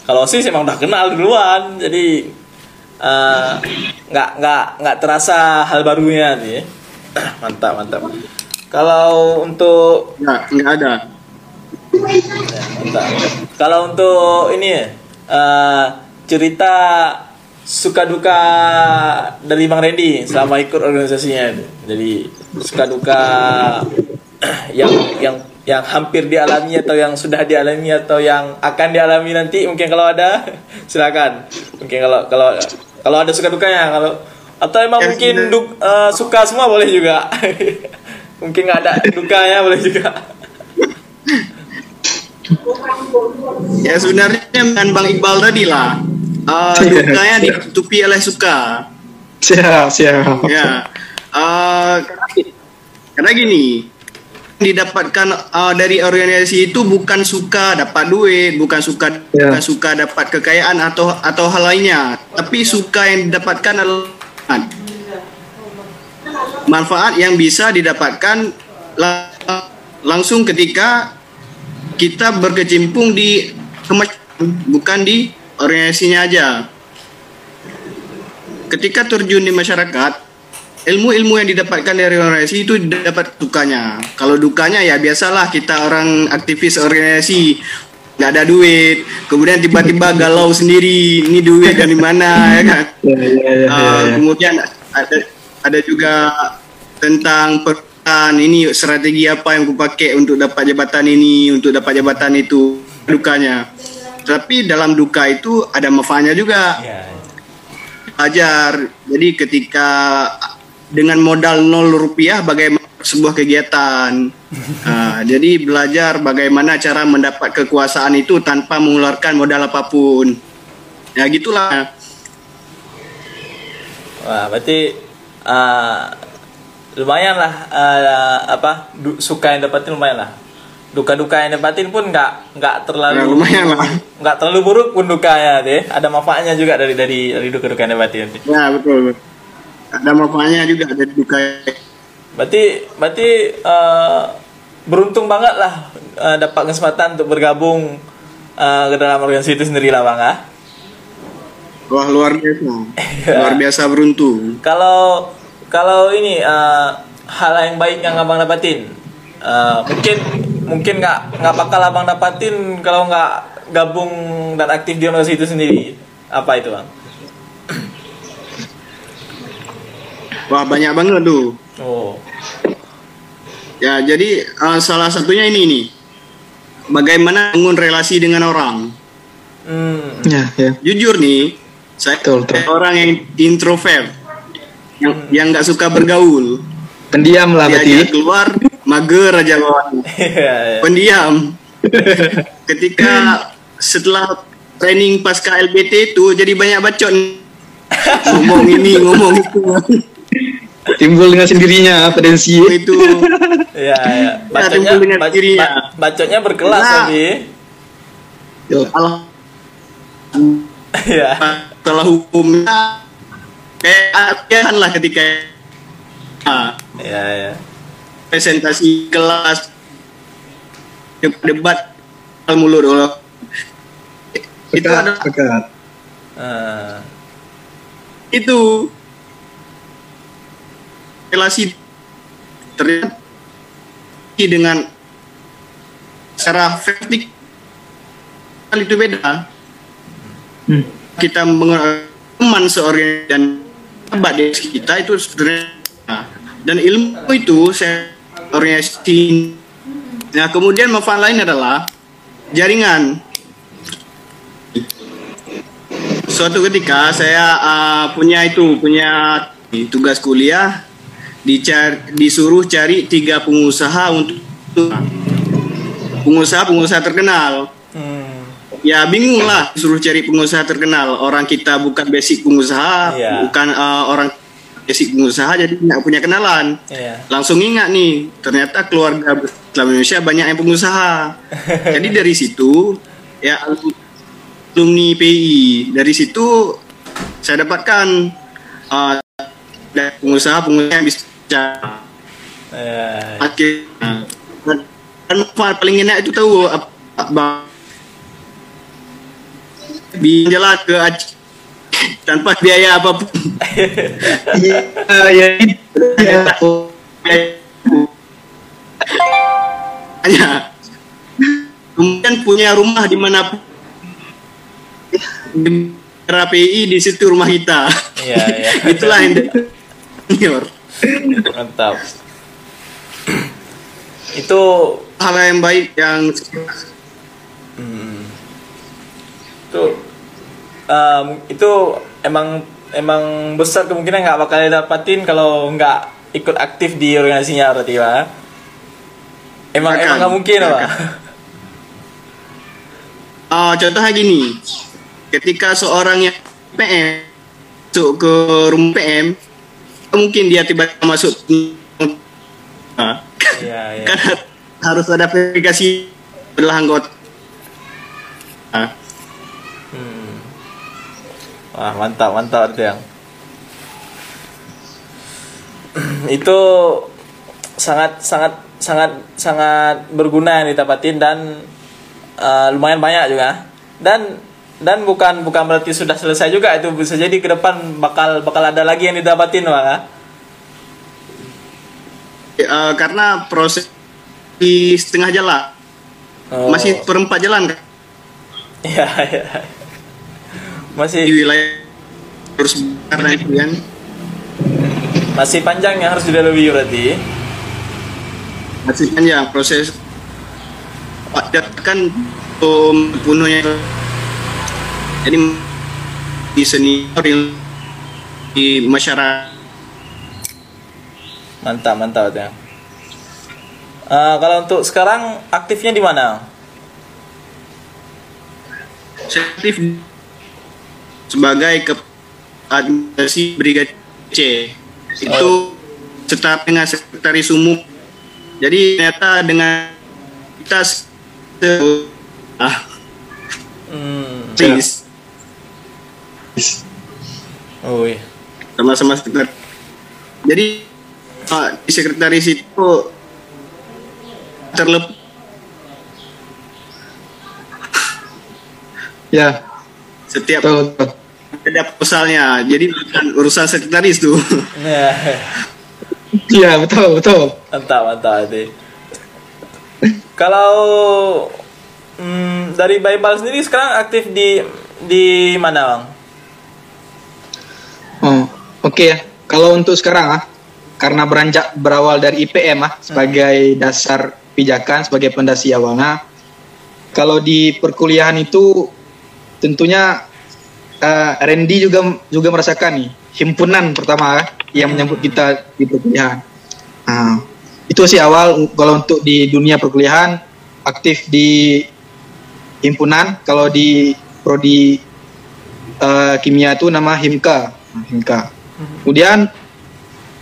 Kalau osis emang udah kenal duluan jadi eh, nggak nggak nggak terasa hal barunya nih. ya. mantap mantap. Kalau untuk Nggak, nggak ada. Ya, mantap. Kalau untuk ini ya, eh, cerita suka duka dari Bang Randy selama ikut organisasinya. Jadi suka duka yang yang yang hampir dialami atau yang sudah dialami atau yang akan dialami nanti mungkin kalau ada silakan. Mungkin kalau kalau kalau ada suka dukanya kalau atau emang Ya, mungkin sudah. duk- eh, suka semua boleh juga. mungkin nggak ada dukanya boleh juga. Ya sebenarnya dengan Bang Iqbal tadi lah. Uh, dukanya ditutupi oleh suka. Siap, siap. Ya. Uh, karena, gini, didapatkan uh, dari organisasi itu bukan suka dapat duit, bukan suka Ya. bukan suka dapat kekayaan atau atau hal lainnya, tapi suka yang didapatkan adalah manfaat yang bisa didapatkan la- langsung ketika kita berkecimpung di bukan di organisasinya aja. Ketika terjun di masyarakat, ilmu-ilmu yang didapatkan dari organisasi itu dapat dukanya. Kalau dukanya ya biasalah kita orang aktivis organisasi nggak ada duit, kemudian tiba-tiba galau sendiri, ini duit dari mana ya kan? Ya, ya, ya, Uh, kemudian ada ada juga tentang peran ini strategi apa yang kupakai untuk dapat jabatan ini, untuk dapat jabatan itu dukanya. Tapi dalam duka itu ada manfaatnya juga. Ya. Ajar. Jadi ketika dengan modal nol rupiah bagaimana sebuah kegiatan. Nah, jadi belajar bagaimana cara mendapat kekuasaan itu tanpa mengeluarkan modal apa pun. Ya gitulah. Wah, berarti uh, lumayan lah uh, apa du- suka yang dapatin lumayan lah. Duka-duka yang dapatin pun nggak nggak terlalu Ya, lumayan lah. nggak terlalu buruk pun dukanya deh. Ada manfaatnya juga dari dari dari duka-duka yang dapatin. Ya betul. Ada manfaatnya juga ada duka. Berarti berarti uh, beruntung banget lah uh, dapat kesempatan untuk bergabung uh, ke dalam organisasi itu sendiri lah bang ah. Wah luar biasa. luar biasa beruntung. Kalau kalau ini uh, hal yang baik yang abang dapatin, uh, mungkin mungkin nggak nggak bakal abang dapatin kalau nggak gabung dan aktif di organisasi itu sendiri. Apa itu bang? Wah banyak banget tuh. Oh, Ya jadi uh, salah satunya ini nih. Bagaimana bangun relasi dengan orang. hmm, Ya, ya. Jujur nih, saya Betul, betul. orang yang introvert, yang yang nggak suka bergaul. Pendiam lah berarti. keluar, mager aja bawaannya. Iya, iya. pendiam. Ketika setelah training pasca LBT itu jadi banyak bacot ngomong ini ngomong itu Timbul dengan sendirinya potensi. itu Iya, iya. Bacotnya, timbul dengan ba- dirinya. ba- bacotnya berkelas Nah. tapi. Allah Iya. setelah hukumnya kayak lah ketika ah, Iya, iya. Presentasi kelas debat mulut Allah itu ada pekat. Uh, itu relasi ternyata dengan secara vertikal itu beda Hmm. kita mengenal teman seorang dan sahabat di kita itu sebenarnya dan ilmu itu saya orientasi nah kemudian manfaat lain adalah jaringan. Suatu ketika saya uh, punya itu punya tugas kuliah dicar disuruh cari tiga pengusaha untuk pengusaha-pengusaha terkenal. Hmm, ya bingung lah suruh cari pengusaha terkenal. Orang kita bukan basic pengusaha Iya. bukan uh, orang basic pengusaha jadi nggak punya kenalan iya. langsung ingat nih ternyata keluarga Islam Indonesia banyak yang pengusaha jadi dari situ ya alumni PI dari situ saya dapatkan uh, dari pengusaha-pengusaha yang bisa Iya. akhirnya dan, paling enak itu tahu apa, apa jalan ke Aceh tanpa biaya apa pun Iya, ya. ya. hanya kemudian punya rumah di mana di RAPI di situ rumah kita Iya, iya. itulah yang senior Mantap. itu hal yang baik yang hmm, itu um, itu emang emang besar kemungkinan nggak bakal dapatin kalau nggak ikut aktif di organisasinya berarti pak emang Akan, emang nggak mungkin akan. pak Ah, contohnya gini, ketika seorang yang PM masuk ke rumah PM, mungkin dia tiba-tiba masuk. Iya, iya. kan harus ada verifikasi adalah anggota. Nah. Wah, mantap, mantap itu yang. itu sangat sangat sangat sangat berguna yang didapatin dan eh, lumayan banyak juga. Dan dan bukan bukan berarti sudah selesai juga itu bisa jadi ke depan bakal bakal ada lagi yang didapatin bang ah. eh, karena proses di setengah jalan Oh. masih perempat jalan kan Iya, iya. di Masih wilayah harus karena itu kan masih panjang yang harus dilalui berarti. masih panjang proses padat kan um, bunuhnya jadi di senior di masyarakat Mantap, mantap itu. Eh, kalau untuk sekarang aktifnya di mana? aktif sebagai ke administrasi brigade C. Itu setara dengan sekretaris umum. Jadi ternyata dengan kita se- ah. Hmm. please. Oh iya. sama-sama sekretaris jadi ah, di sekretaris itu terlep Ya, setiap betul, betul. ada proposalnya jadi bukan urusan sekretaris tuh Ya, Iya, betul, betul. mantap, mantap itu. Kalau hmm, dari Bible sendiri sekarang aktif di di mana, Bang? Oh, oke ya. Kalau untuk sekarang ah, karena beranjak berawal dari IPM ah sebagai dasar pijakan sebagai pondasi awalnya. Kalau di perkuliahan itu tentunya eh, Randy juga juga merasakan nih himpunan pertama yang menyambut kita di perkuliahan. Nah, itu sih awal kalau untuk di dunia perkuliahan aktif di himpunan. Kalau di prodi eh, kimia itu nama Himka. Himka. Kemudian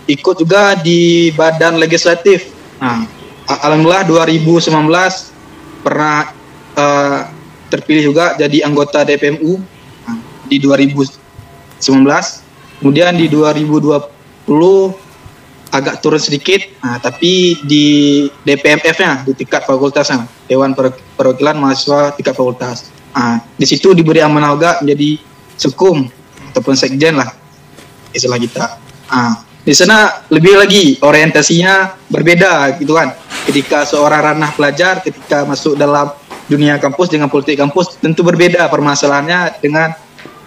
ikut juga di badan legislatif. Nah alhamdulillah 2019 pernah eh, terpilih juga jadi anggota DPMU nah, di 2019 kemudian di 2020 agak turun sedikit, nah, tapi di DPMF-nya di tingkat fakultasnya Dewan Per- Perwakilan Mahasiswa tingkat fakultas. Nah, di situ diberi amanah juga menjadi sekum ataupun sekjen lah istilah kita. Nah, di sana lebih lagi orientasinya berbeda gitu kan. Ketika seorang ranah pelajar ketika masuk dalam dunia kampus dengan politik kampus tentu berbeda permasalahannya dengan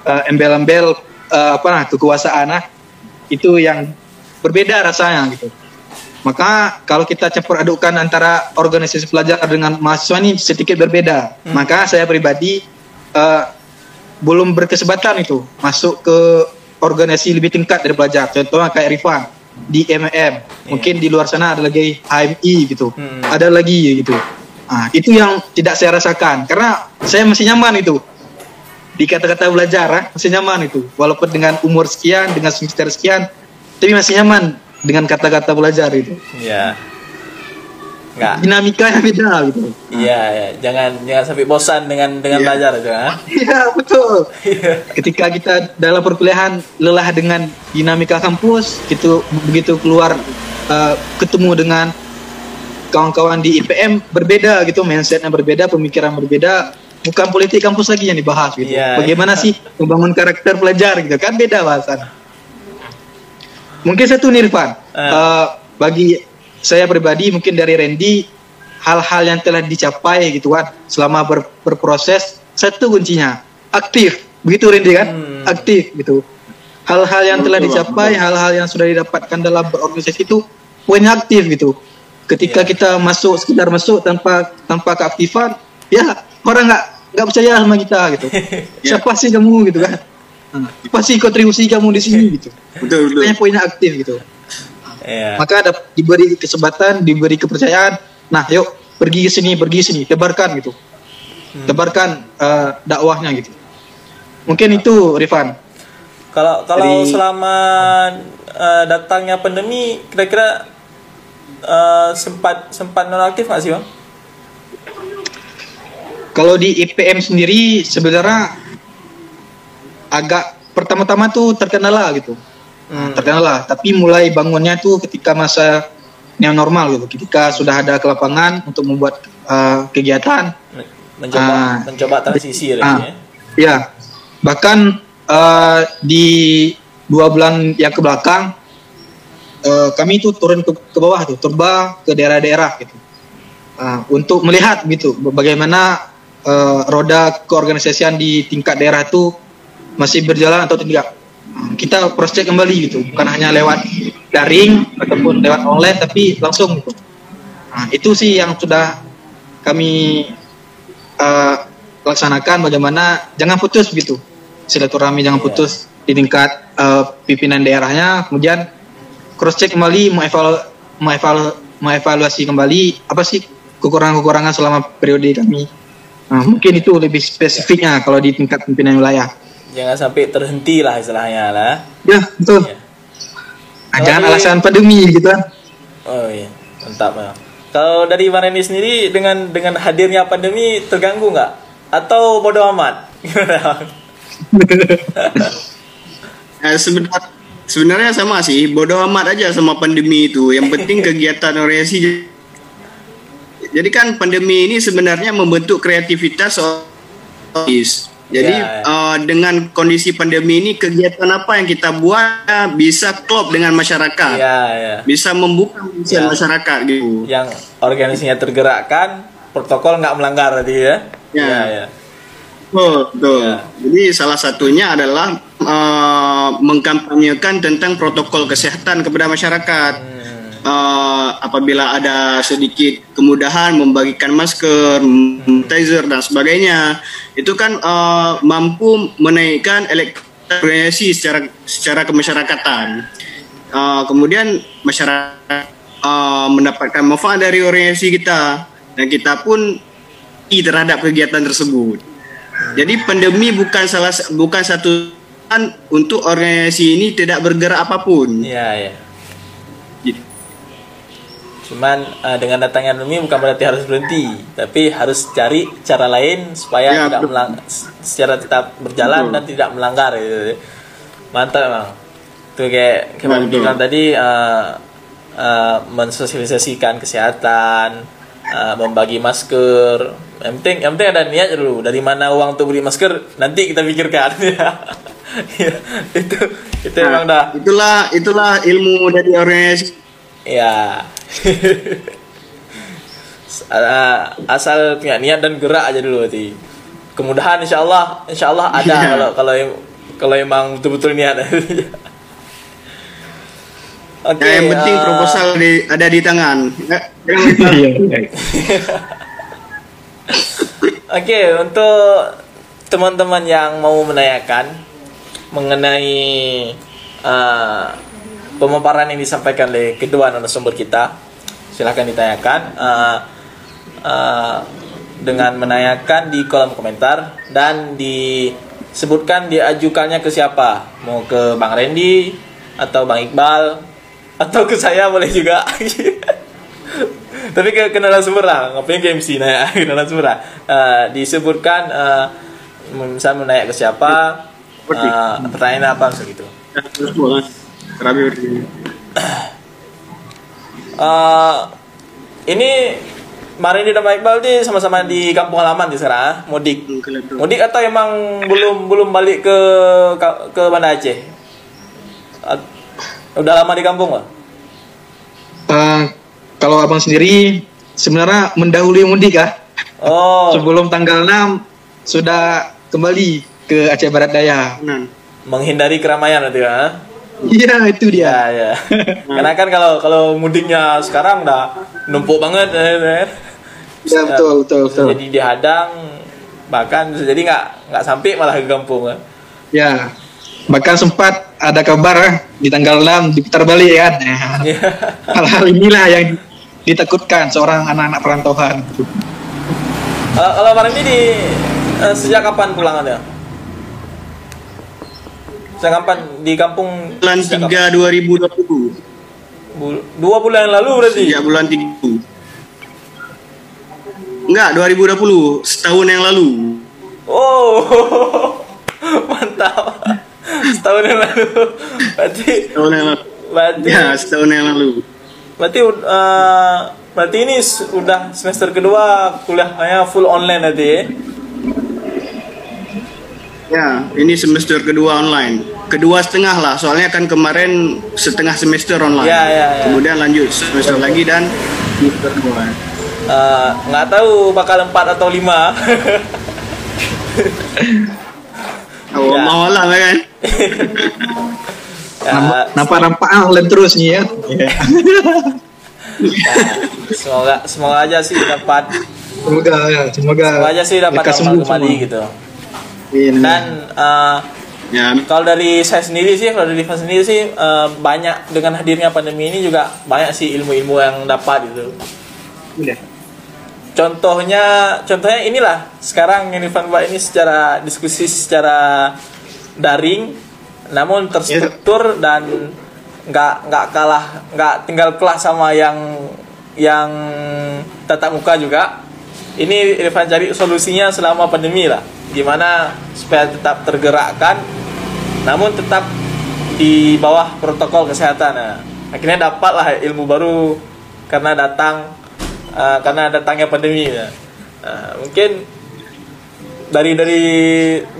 eh, embel-embel eh, apa nah, kekuasaan nah. itu yang berbeda rasanya gitu. Maka kalau kita campur adukkan antara organisasi pelajar dengan mahasiswa ini sedikit berbeda. Maka saya pribadi eh, belum berkesempatan itu masuk ke organisasi lebih tingkat dari pelajar. Contohnya kayak Rifan di MM. Mungkin di luar sana ada lagi HMI gitu. Hmm. Ada lagi gitu. Ah, itu yang tidak saya rasakan karena saya masih nyaman itu di kata-kata belajar ah, masih nyaman itu walaupun dengan umur sekian dengan semester sekian tapi masih nyaman dengan kata-kata belajar itu Iya. Enggak. dinamikanya beda gitu Iya, ya. jangan jangan sampai bosan dengan dengan Iya. belajar itu, ha? iya betul ketika kita dalam perkuliahan lelah dengan dinamika kampus gitu begitu keluar eh, ketemu dengan kawan-kawan di IPM berbeda gitu mindsetnya berbeda pemikiran berbeda bukan politik kampus lagi yang dibahas gitu. Iya. bagaimana sih membangun karakter pelajar gitu? Kan beda bahasan. Mungkin satu nih Irfan Eh. Eh, bagi saya pribadi mungkin dari Randy hal-hal yang telah dicapai gitu kan selama ber- berproses satu kuncinya aktif. Begitu Randy kan? Hmm. aktif gitu. Hal-hal yang telah dicapai hal-hal yang sudah didapatkan dalam berorganisasi itu poinnya aktif gitu ketika Iya. kita masuk sekedar masuk tanpa tanpa keaktifan ya orang nggak nggak percaya sama kita gitu. Siapa sih kamu gitu kan? Nah, apa sih kontribusi kamu di sini gitu. Betul betul. Makanya poinnya aktif gitu. Iya. maka ada diberi kesempatan diberi kepercayaan. Nah yuk pergi ke sini pergi ke sini tebarkan gitu. Tebarkan eh, dakwahnya gitu. Mungkin itu Rifan. Kalau kalau Dari- selama eh, datangnya pandemi kira-kira eh, sempat sempat nonaktif nggak sih bang? Kalau di IPM sendiri sebenarnya agak pertama-tama tuh terkendala gitu. Hmm. Terkendala, tapi mulai bangunnya tuh ketika masa new normal gitu. Ketika sudah ada ke lapangan untuk membuat uh, kegiatan. Mencoba Ah. mencoba transisi Ah, berarti ya. ya. Bahkan uh, di dua bulan yang ke belakang uh, kami itu turun ke, ke bawah tuh, turba ke daerah-daerah gitu. Uh, untuk melihat gitu bagaimana uh, roda keorganisasian di tingkat daerah itu masih berjalan atau tidak. Uh, Kita cross check kembali gitu, bukan hanya lewat daring ataupun lewat online tapi langsung gitu. Nah, itu sih yang sudah kami uh, laksanakan bagaimana jangan putus gitu silaturahmi jangan putus di tingkat uh, pimpinan daerahnya kemudian cross check kembali mengevalu mengevalu mengevaluasi kembali apa sih kekurangan-kekurangan selama periode kami nah, mungkin itu lebih spesifiknya kalau di tingkat pimpinan wilayah Jangan sampai terhenti lah istilahnya lah. ya betul. Nah, jangan di- alasan pandemi gitu kan Oh iya, mantap ya. Kalau dari Bang Randy sendiri dengan dengan hadirnya pandemi terganggu nggak? Atau bodo amat? Eh, sebenarnya sebenarnya sama sih, bodoh amat aja sama pandemi itu. Yang penting kegiatan orientasi. Jadi kan pandemi ini sebenarnya membentuk kreativitas otis. Jadi Ya, ya. eh, dengan kondisi pandemi ini kegiatan apa yang kita buat bisa klop dengan masyarakat, Iya, ya. bisa membuka Ya. masyarakat gitu. Yang organisasinya tergerakkan, protokol nggak melanggar tadi ya. Ya. Iya, iya. Betul, betul. Ya. Jadi salah satunya adalah eh, mengkampanyekan tentang protokol kesehatan kepada masyarakat. Hmm. Eh, apabila ada sedikit kemudahan membagikan masker, sanitizer dan sebagainya, itu kan eh, mampu menaikkan elektrifikasi secara secara kemasyarakatan. Eh, kemudian masyarakat eh, mendapatkan manfaat dari orientasi kita dan kita pun i terhadap kegiatan tersebut. Jadi pandemi bukan salah bukan satu untuk organisasi ini tidak bergerak apa pun. Iya, iya. Gitu. Cuman eh, dengan datangnya pandemi bukan berarti harus berhenti, tapi harus cari cara lain supaya Ya, tidak melang secara tetap berjalan Betul. dan tidak melanggar gitu. Mantap emang. Tuh kayak kayak Bang Betul. bilang tadi eh, eh, mensosialisasikan kesehatan, eh, membagi masker. Yang penting yang penting ada niat dulu. Dari mana uang untuk beli masker nanti kita pikirkan. Ya, itu itu emang dah Nah, itulah itulah ilmu dari organisasi. Ya. Ah, asal punya niat dan gerak aja dulu berarti. Kemudahan insya Allah, insya Allah ada Iya. kalau kalau kalau emang betul-betul niat. Oke. Ya, yang penting ah, proposal di, ada di tangan. Ya, jangan lupa. Iya, iya. Oke, untuk teman-teman yang mau menanyakan mengenai uh, pemaparan yang disampaikan oleh kedua narasumber kita, silahkan ditanyakan uh, uh, dengan menanyakan di kolom komentar dan disebutkan diajukannya ke siapa, mau ke Bang Randy atau Bang Iqbal atau ke saya boleh juga. tapi ke, ke narasumber lah. Ngapain ke MC nanya ke narasumber lah. Eh, disebutkan eh, misal menanya ke siapa? Eh, pertanyaan apa? Gitu. Terapi berdiri. Eh, ini Marini dan Pak Iqbal di sama-sama di kampung halaman di sekarang ah, mudik. Hmm, mudik atau emang belum belum balik ke ke, Banda Aceh udah lama di kampung lah Eh, kalau abang sendiri sebenarnya mendahului mudik ah. oh Sebelum tanggal 6 sudah kembali ke Aceh Barat Daya. Nah, menghindari keramaian nanti ya Iya, itu dia. Ya, ya. Karena kan kalau kalau mudiknya sekarang udah numpuk banget ya, ya. Ya, betul, betul, Bisa betul. jadi dihadang bahkan jadi nggak nggak sampai malah ke kampung kan. Ya. Bahkan sempat ada kabar ah, di tanggal 6 diputar balik kan. Nah, Iya. Hal-hal inilah yang ditakutkan seorang anak-anak perantauan. Kalau kalau Bang ini di eh, sejak kapan pulangannya? Sejak kapan di kampung? bulan sejak 3 2020. kapan? Bul- dua bulan yang lalu berarti. Sejak bulan 3. Enggak, 2020, setahun yang lalu. Oh, mantap. Setahun yang lalu. Berarti, Setahun yang lalu. berarti, Ya, setahun yang lalu. berarti, uh, berarti ini sudah semester kedua kuliahnya full online nanti. ya? Ya, ini semester kedua online. Kedua setengah lah, soalnya kan kemarin setengah semester online. Ya, ya, ya. Kemudian lanjut semester lagi dan semester kedua. Uh, nggak tahu bakal empat atau lima. Oh, Ya. mau lah kan? Ya, Nampak-nampak online terus nih ya. ya, semoga semoga aja sih dapat Semoga ya, semoga. semoga aja sih dapat normal kembali semua. gitu. Iya, Dan uh, Ya, Kalau dari saya sendiri sih, kalau dari saya sendiri sih eh, banyak dengan hadirnya pandemi ini juga banyak sih ilmu-ilmu yang dapat gitu. Iya. Contohnya, contohnya inilah sekarang Irfan buat ini secara diskusi secara daring, namun terstruktur dan nggak nggak kalah nggak tinggal kelas sama yang yang tatap muka juga. Ini Irfan cari solusinya selama pandemi lah, gimana supaya tetap tergerakkan, namun tetap di bawah protokol kesehatan. Nah, akhirnya dapatlah ilmu baru karena datang uh, karena datangnya pandemi. ya. Nah, mungkin dari dari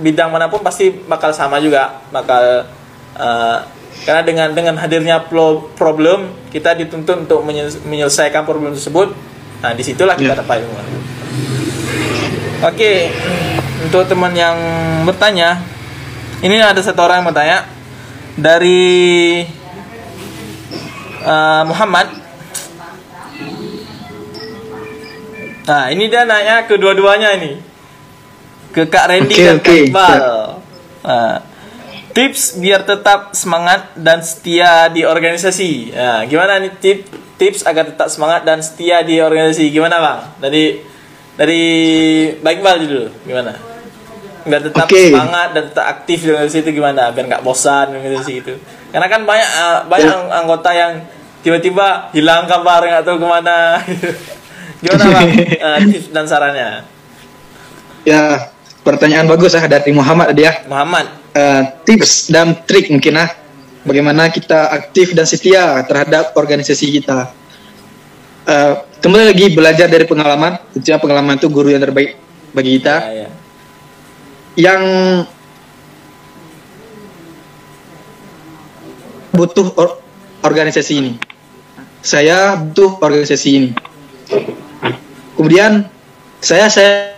bidang mana pun pasti bakal sama juga, bakal uh, karena dengan dengan hadirnya pro- problem kita dituntut untuk menye- menyelesaikan problem tersebut. Nah, di situlah kita Ya. dapat ilmu. Oke, untuk teman yang bertanya, ini ada satu orang yang bertanya dari uh, Muhammad. Nah, ini dia nanya kedua-duanya ini. Ke Kak Randy Oke, dan Kak oke. Iqbal. Nah, tips biar tetap semangat dan setia di organisasi. Nah, gimana nih tip tips agar tetap semangat dan setia di organisasi? Gimana, Bang? Dari dari Bang Iqbal dulu, gimana? Biar tetap Oke. semangat dan tetap aktif di organisasi itu gimana? Biar nggak bosan di organisasi itu. Karena kan banyak uh, banyak Ya. ang- anggota yang tiba-tiba hilang kabar nggak tahu ke mana. gimana, Bang? Uh, tips dan sarannya? Ya, pertanyaan bagus ya dari Muhammad tadi ya. Muhammad. Eh, tips dan trik mungkin ah bagaimana kita aktif dan setia terhadap organisasi kita. Eh, kembali lagi belajar dari pengalaman, tentunya pengalaman itu guru yang terbaik bagi kita. Ya, ya. Yang butuh or- organisasi ini. Saya butuh organisasi ini. Kemudian saya saya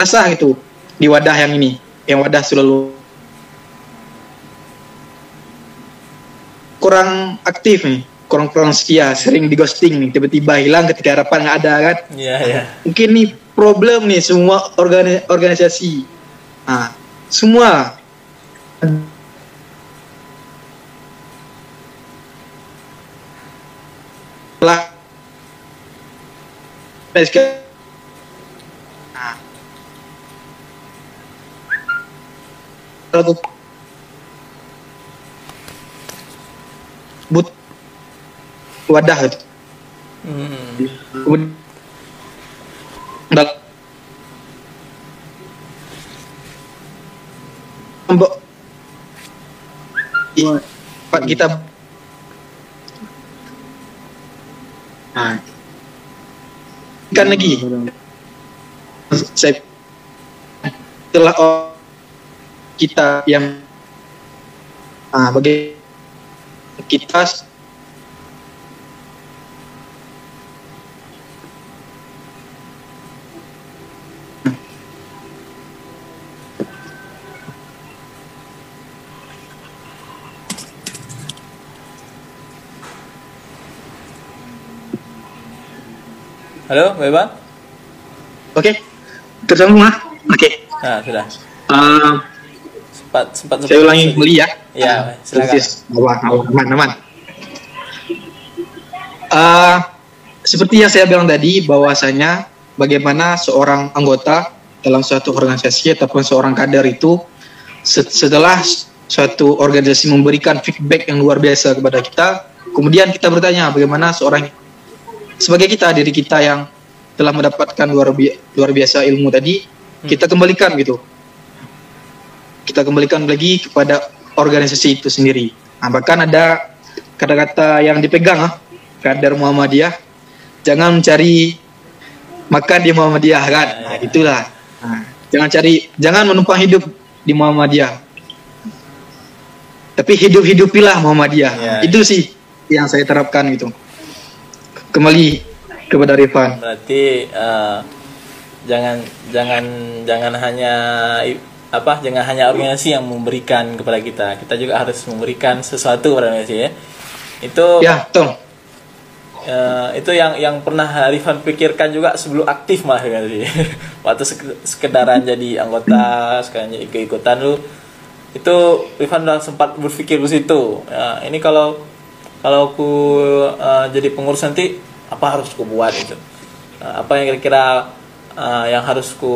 rasa gitu di wadah yang ini, yang wadah selalu kurang aktif nih, kurang kurang setia, sering di ghosting nih, tiba-tiba hilang ketika harapan nggak ada kan. Iya, iya. Mungkin nih problem nih semua organi- organisasi. Nah, semua lah. But. Wadah. Itu. Hmm. Mbok. Kita kan lagi. Saya telah kita yang ah bagi kita Halo, Mbak oke tersambung ah oke Nah, sudah. Eh, Sempat sempat saya ulangi kembali ya Ya, silakan. Persis. aman aman seperti yang saya bilang tadi bahwasanya bagaimana seorang anggota dalam suatu organisasi ataupun seorang kader itu se- setelah suatu organisasi memberikan feedback yang luar biasa kepada kita, kemudian kita bertanya bagaimana seorang sebagai kita diri kita yang telah mendapatkan luar bi- luar biasa ilmu tadi, kita kembalikan gitu. Kita kembalikan lagi kepada organisasi itu sendiri. Nah, bahkan ada kata-kata yang dipegang ah, kader Muhammadiyah, jangan mencari makan di Muhammadiyah kan. Nah, itulah. Nah, jangan cari jangan menumpang hidup di Muhammadiyah. Tapi hidup-hidupilah Muhammadiyah. Ya. Itu sih yang saya terapkan gitu. Kembali kepada Rifan. berarti eh, jangan jangan jangan hanya apa jangan hanya organisasi yang memberikan kepada kita. Kita juga harus memberikan sesuatu kepada organisasi ya. Itu Ya, betul. eh, itu yang yang pernah Rifan pikirkan juga sebelum aktif malah kan sih waktu sek- sekedaran jadi anggota sekarang jadi ikut-ikutan lu itu Rifan udah sempat berpikir ke situ. Ya, ini kalau kalau aku eh, jadi pengurus nanti apa harus ku buat itu? Eh, apa yang kira-kira eh, yang harus ku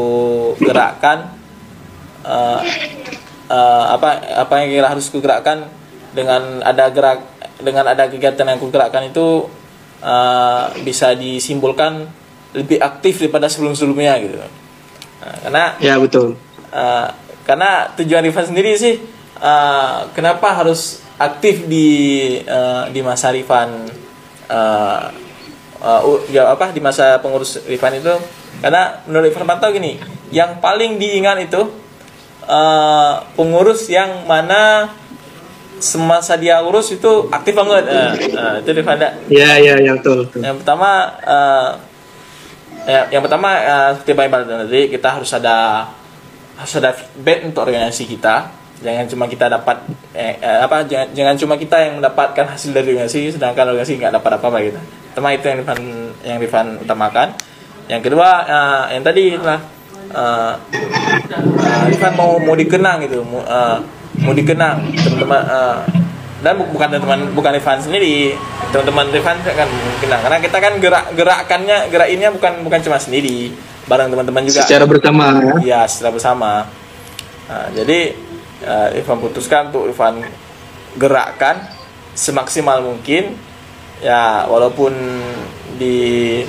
gerakkan? Eh, eh, apa apa yang kira harus ku gerakkan dengan ada gerak dengan ada kegiatan yang ku gerakkan itu eh, bisa disimbolkan lebih aktif daripada sebelum-sebelumnya gitu. Nah, karena Ya, betul. Uh, karena tujuan Rifan sendiri sih uh, kenapa harus aktif di uh, di masa Rifan uh, uh, u- ya apa di masa pengurus Rifan itu karena menurut pantau gini yang paling diingat itu uh, pengurus yang mana semasa dia urus itu aktif banget uh, uh, itu Rifan Ya, ya, ya, betul, betul. yang pertama eh, ya, yang pertama eh, seperti Pak Iqbal tadi kita harus ada harus ada feedback untuk organisasi kita. Jangan cuma kita dapat eh, eh, apa jangan, jangan cuma kita yang mendapatkan hasil dari organisasi sedangkan organisasi nggak dapat apa-apa gitu. Pertama itu yang Rifan yang Rifan utamakan. Yang kedua eh, yang tadi lah eh, eh, Rifan mau mau dikenang gitu, mau, eh, mau dikenang teman-teman eh, dan bu- bukan teman bukan Rifan sendiri teman-teman Rifan kan kenang karena kita kan gerak gerakannya gerak ininya bukan bukan cuma sendiri bareng teman-teman juga Secara bersama ya. ya secara bersama Nah, jadi uh, Irfan putuskan untuk Irfan gerakkan semaksimal mungkin. Ya walaupun di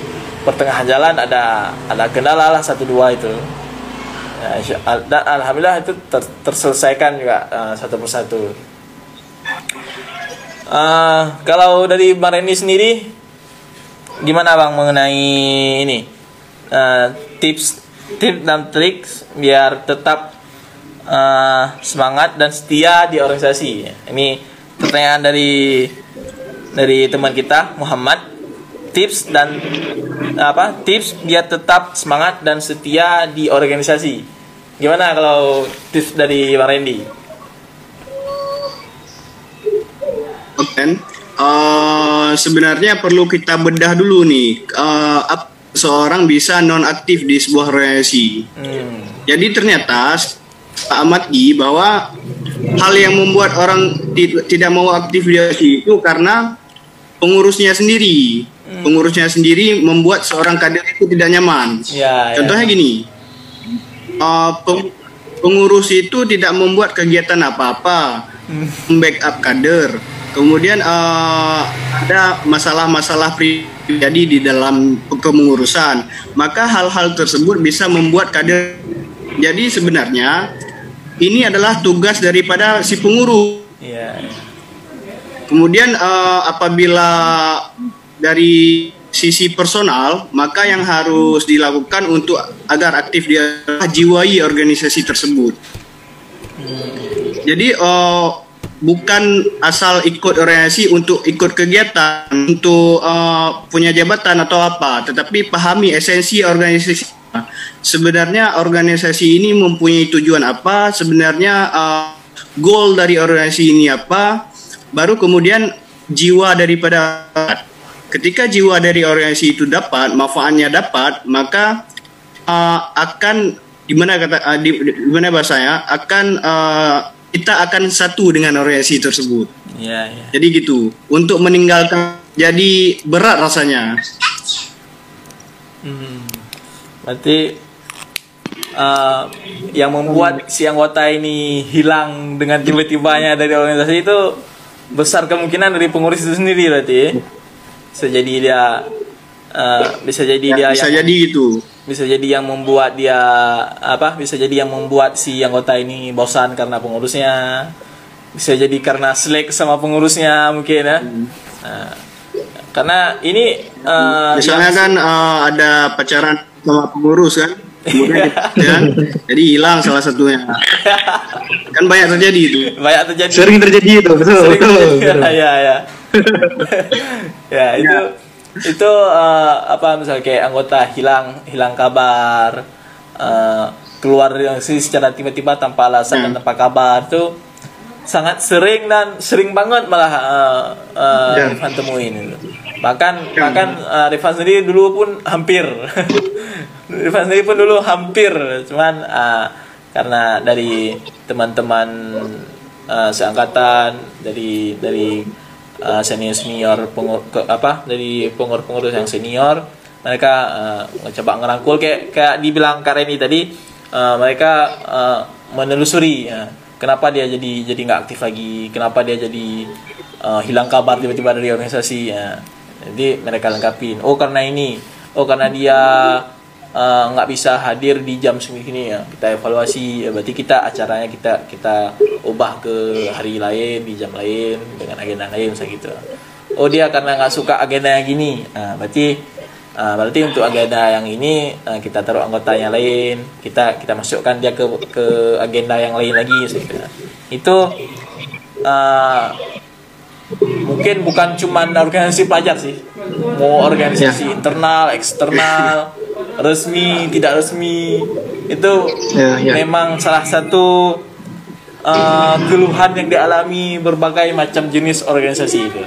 pertengahan jalan ada ada kendala lah satu dua itu. Ya, dan alhamdulillah itu ter- terselesaikan juga uh, satu persatu. Eh, kalau dari Bang Reni sendiri gimana bang mengenai ini? Eh, tips tips dan trik biar tetap eh, semangat dan setia di organisasi ini pertanyaan dari dari teman kita Muhammad tips dan apa tips biar tetap semangat dan setia di organisasi gimana kalau tips dari Bang Randy Oke. Eh, sebenarnya perlu kita bedah dulu nih. ap- seorang bisa non aktif di sebuah organisasi. hmm. Jadi ternyata Pak amati bahwa hal yang membuat orang ti- tidak mau aktif di organisasi itu karena pengurusnya sendiri. Pengurusnya sendiri membuat seorang kader itu tidak nyaman. ya, ya. Contohnya gini, eh, peng- pengurus itu tidak membuat kegiatan apa-apa, backup kader. Kemudian eh, ada masalah-masalah pribadi di dalam kepengurusan, maka hal-hal tersebut bisa membuat kader. Jadi sebenarnya ini adalah tugas daripada si pengurus. ya, ya. Kemudian eh, apabila dari sisi personal, maka yang harus dilakukan untuk agar aktif dia jiwai organisasi tersebut. Jadi eh, bukan asal ikut organisasi untuk ikut kegiatan, untuk eh, punya jabatan atau apa, tetapi pahami esensi organisasi. Sebenarnya organisasi ini mempunyai tujuan apa? Sebenarnya eh, goal dari organisasi ini apa? Baru kemudian jiwa daripada ketika jiwa dari organisasi itu dapat, manfaatnya dapat, maka uh, akan gimana kata uh, di, mana bahasanya akan uh, kita akan satu dengan organisasi tersebut. ya, ya. Jadi gitu. Untuk meninggalkan jadi berat rasanya. Hmm. Berarti uh, yang membuat si anggota ini hilang dengan tiba-tibanya dari organisasi itu besar kemungkinan dari pengurus itu sendiri berarti. Bisa jadi dia uh, bisa jadi Ya, dia bisa yang jadi itu. bisa jadi yang membuat dia apa bisa jadi yang membuat si anggota ini bosan karena pengurusnya. Bisa jadi karena slack sama pengurusnya mungkin ya. Nah, karena ini uh, Misalnya yang- kan eh, ada pacaran sama pengurus kan, kemudian kan, jadi hilang salah satunya. Kan banyak terjadi itu. banyak terjadi Sering terjadi itu, betul, Sering betul. terjadi. betul. ya ya ya itu itu uh, apa misalnya kayak anggota hilang hilang kabar uh, keluar dari secara tiba-tiba tanpa alasan dan tanpa kabar itu sangat sering dan sering banget malah uh, uh, Ya. Temuin itu. Bahkan bahkan uh, Rifan sendiri dulu pun hampir. Rifan sendiri pun dulu hampir. Cuman uh, karena dari teman-teman uh, seangkatan dari dari uh, senior senior pengur, ke, apa dari pengurus pengurus yang senior mereka uh, coba ngerangkul. Kayak kayak dibilang Kak Reni tadi uh, mereka uh, menelusuri ya, kenapa dia jadi jadi nggak aktif lagi kenapa dia jadi uh, hilang kabar tiba-tiba dari organisasi ya. Jadi mereka lengkapin. Oh karena ini. Oh karena dia uh, nggak bisa hadir di jam segini ya. Kita evaluasi. Ya, berarti kita acaranya kita kita ubah ke hari lain di jam lain dengan agenda lain misalnya gitu. Oh dia karena nggak suka agenda yang gini. Nah, berarti uh, berarti untuk agenda yang ini uh, kita taruh anggota yang lain. Kita kita masukkan dia ke ke agenda yang lain lagi misalnya gitu. itu uh, mungkin bukan cuman organisasi pelajar sih mau organisasi internal eksternal resmi tidak resmi itu Ya, ya. memang salah satu uh, keluhan yang dialami berbagai macam jenis organisasi itu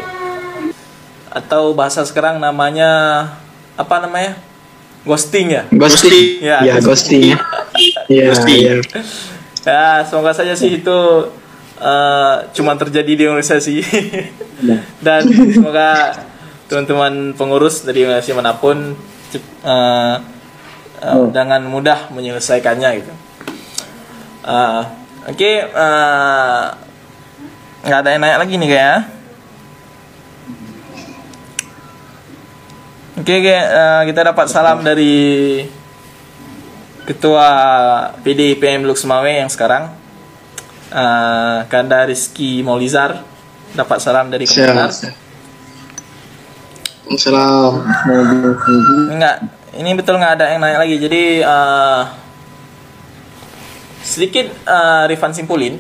atau bahasa sekarang namanya apa namanya ghosting ya Ghosting. Ya, Ya, ghosting ya. Ghosting. iya. ya semoga saja sih itu uh, cuma terjadi di organisasi dan semoga teman-teman pengurus dari organisasi mana pun uh, uh, dengan mudah menyelesaikannya gitu. Uh, oke uh, nggak ada yang nanya lagi nih kayaknya Oke, oke, uh, kita dapat salam dari Ketua PD PM Lux Mawe yang sekarang uh, Kanda Rizky Maulizar dapat salam dari komunitas. Salam. Enggak, ini betul nggak ada yang nanya lagi. Jadi uh, sedikit uh, Rifan simpulin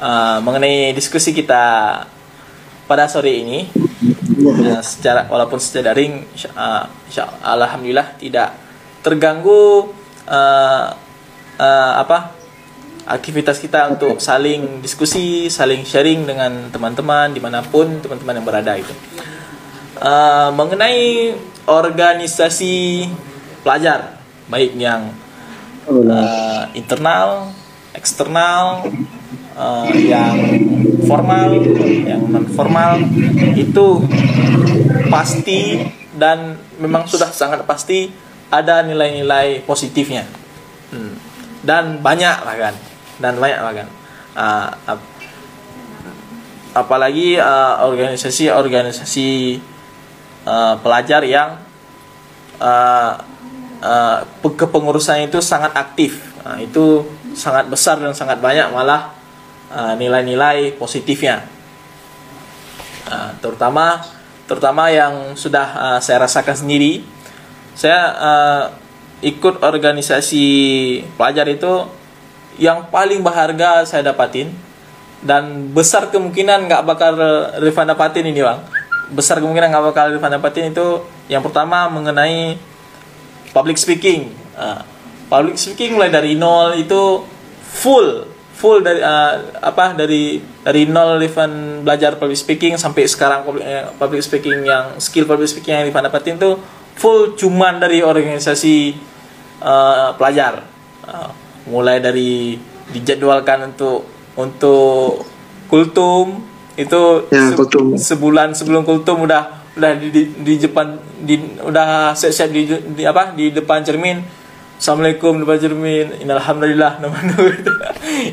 uh, mengenai diskusi kita pada sore ini. Ya, secara walaupun secara daring, insya- uh, alhamdulillah tidak terganggu uh, uh, apa aktivitas kita untuk saling diskusi, saling sharing dengan teman-teman di mana pun teman-teman yang berada itu. Uh, mengenai organisasi pelajar, baik yang uh, internal, eksternal, uh, yang formal, yang non formal itu pasti dan memang sudah sangat pasti ada nilai-nilai positifnya Hmm. dan banyak bahkan dan banyak bahkan Uh, ap- apalagi uh, organisasi-organisasi uh, pelajar yang uh, uh, pe- kepengurusan itu sangat aktif. Nah, itu sangat besar dan sangat banyak malah uh, nilai-nilai positifnya. Uh, terutama terutama yang sudah uh, saya rasakan sendiri. Saya uh, ikut organisasi pelajar itu yang paling berharga saya dapatin. Dan besar kemungkinan nggak bakal Rifan dapatin ini bang. Besar kemungkinan nggak bakal Rifan dapatin itu yang pertama mengenai public speaking. Ah, public speaking mulai dari nol itu full full dari ah, apa dari dari nol Rifan belajar public speaking sampai sekarang public, eh, public speaking yang skill public speaking yang Rifan dapatin itu full cuman dari organisasi ah, pelajar. Ah, mulai dari dijadwalkan untuk untuk kultum itu Ya, se- kultum. sebulan sebelum kultum udah udah di, di, di depan di udah siap-siap di, di apa di depan cermin. Assalamualaikum Bapak Jermin, Alhamdulillah nama itu.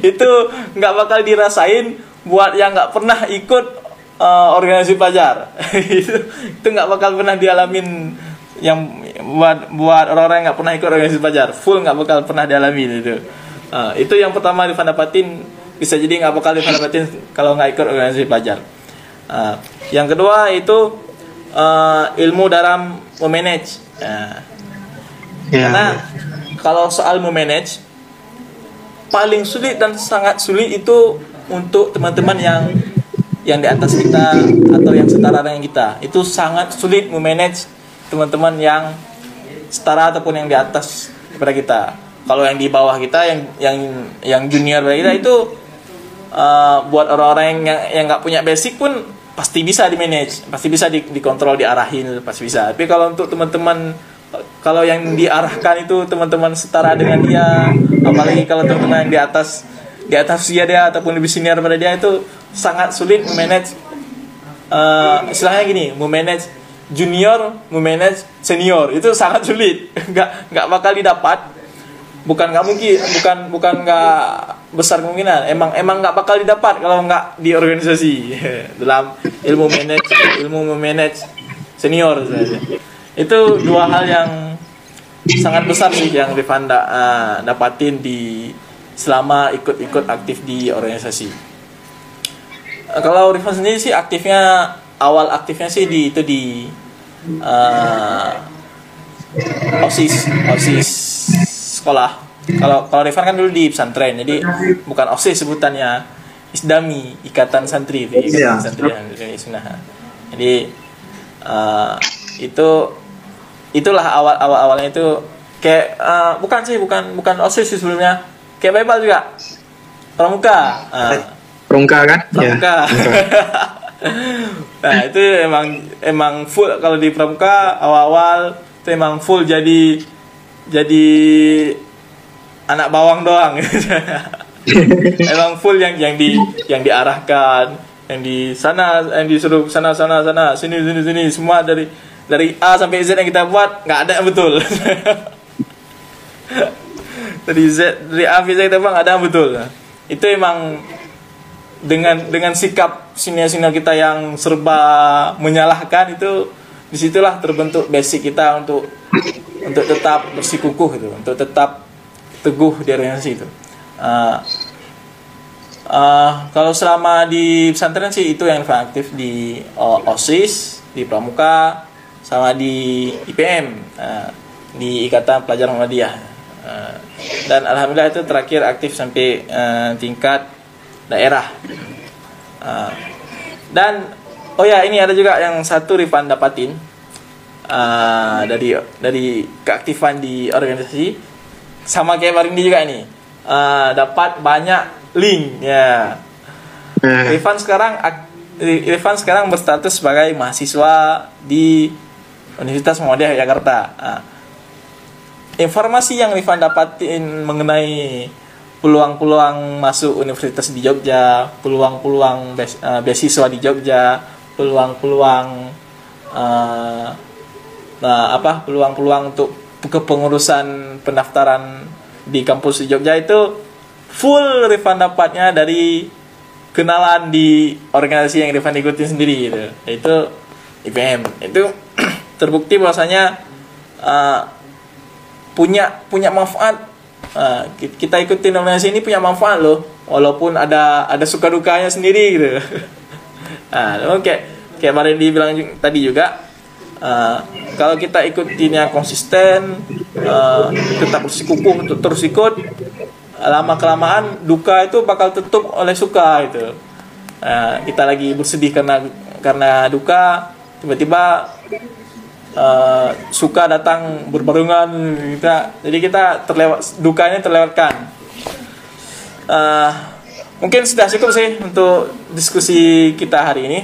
Itu nggak bakal dirasain buat yang nggak pernah ikut uh, organisasi pelajar. Itu itu nggak bakal pernah dialamin yang buat buat orang-orang yang nggak pernah ikut organisasi pelajar full nggak bakal pernah dialamin itu uh, itu yang pertama Rifan dapatin bisa jadi nggak bakal Rifan dapatin kalau nggak ikut organisasi pelajar uh, yang kedua itu uh, ilmu dalam memanage uh, Ya. karena kalau soal memanage paling sulit dan sangat sulit itu untuk teman-teman yang yang di atas kita atau yang setara dengan kita. Itu sangat sulit memanage teman-teman yang setara ataupun yang di atas daripada kita. Kalau yang di bawah kita yang yang yang junior dari kita itu uh, buat orang-orang yang yang nggak punya basic pun pasti bisa di manage, pasti bisa di, dikontrol, diarahin, pasti bisa. Tapi kalau untuk teman-teman kalau yang diarahkan itu teman-teman setara dengan dia apalagi kalau teman-teman yang di atas di atas dia dia ataupun lebih senior pada dia itu sangat sulit memanage uh, istilahnya gini memanage junior memanage senior. Itu sangat sulit. Nggak nggak bakal didapat. Bukan nggak mungkin bukan bukan nggak besar kemungkinan. Emang emang nggak bakal didapat kalau nggak di organisasi. Dalam ilmu manage ilmu memanage senior saja. Itu dua hal yang sangat besar sih yang Rifan da, uh, dapatin di selama ikut-ikut aktif di organisasi. Uh, kalau Rifan sendiri sih aktifnya awal aktifnya sih di itu di uh, osis osis sekolah. Kalau kalau Rifan kan dulu di pesantren, jadi bukan osis sebutannya Isdami Ikatan Santri itu Ikatan Iya. Santri yang Sunnah. Jadi uh, itu itulah awal awal awalnya itu kayak uh, bukan sih bukan bukan osis sih sebelumnya kayak Bible juga pramuka uh, Prongka kan? Ya. nah itu emang emang full kalau di pramuka awal awal itu emang full jadi jadi anak bawang doang. Emang full yang yang di yang diarahkan yang di sana yang disuruh sana sana sana sini sini sini semua dari dari A sampai Z yang kita buat nggak ada yang betul. Dari Z dari A sampai Z kita buat nggak ada yang betul. Itu emang dengan dengan sikap senior-senior kita yang serba menyalahkan itu di situlah terbentuk basic kita untuk untuk tetap bersikukuh gitu untuk tetap teguh di organisasi itu. Uh, uh, kalau selama di pesantren sih itu yang aktif di uh, osis di pramuka sama di IPM uh, di Ikatan Pelajar Muhammadiyah. Uh, dan alhamdulillah itu terakhir aktif sampai uh, tingkat daerah. Uh, dan oh ya ini ada juga yang satu Rifan dapatin. Uh, dari dari keaktifan di organisasi. Sama kayak Marindi juga ini. Uh, dapat banyak link ya. Nah, Rifan sekarang Rifan sekarang berstatus sebagai mahasiswa di Universitas Muhammadiyah Jakarta. Nah, informasi yang Rifan dapatin mengenai peluang-peluang masuk universitas di Jogja, peluang-peluang eh, beasiswa di Jogja, peluang-peluang eh, nah, apa peluang-peluang untuk kepengurusan pendaftaran di kampus di Jogja itu full Rifan dapatnya dari kenalan di organisasi yang Rifan ikutin sendiri gitu. Itu IPM. Itu terbukti bahwasanya uh, punya punya manfaat Uh, ki- kita ikutin organisasi ini punya manfaat loh. Walaupun ada ada suka dukanya sendiri gitu. Nah memang kayak kayak Marin bilang ju- tadi juga uh, kalau kita ikutinnya konsisten uh, tetap bersikukuh untuk terus ikut lama kelamaan duka itu bakal tutup oleh suka itu Nah, kita lagi bersedih karena karena duka tiba-tiba eh, suka datang berbarengan kita jadi kita terlewat dukanya terlewatkan. Eh, mungkin sudah cukup sih untuk diskusi kita hari ini.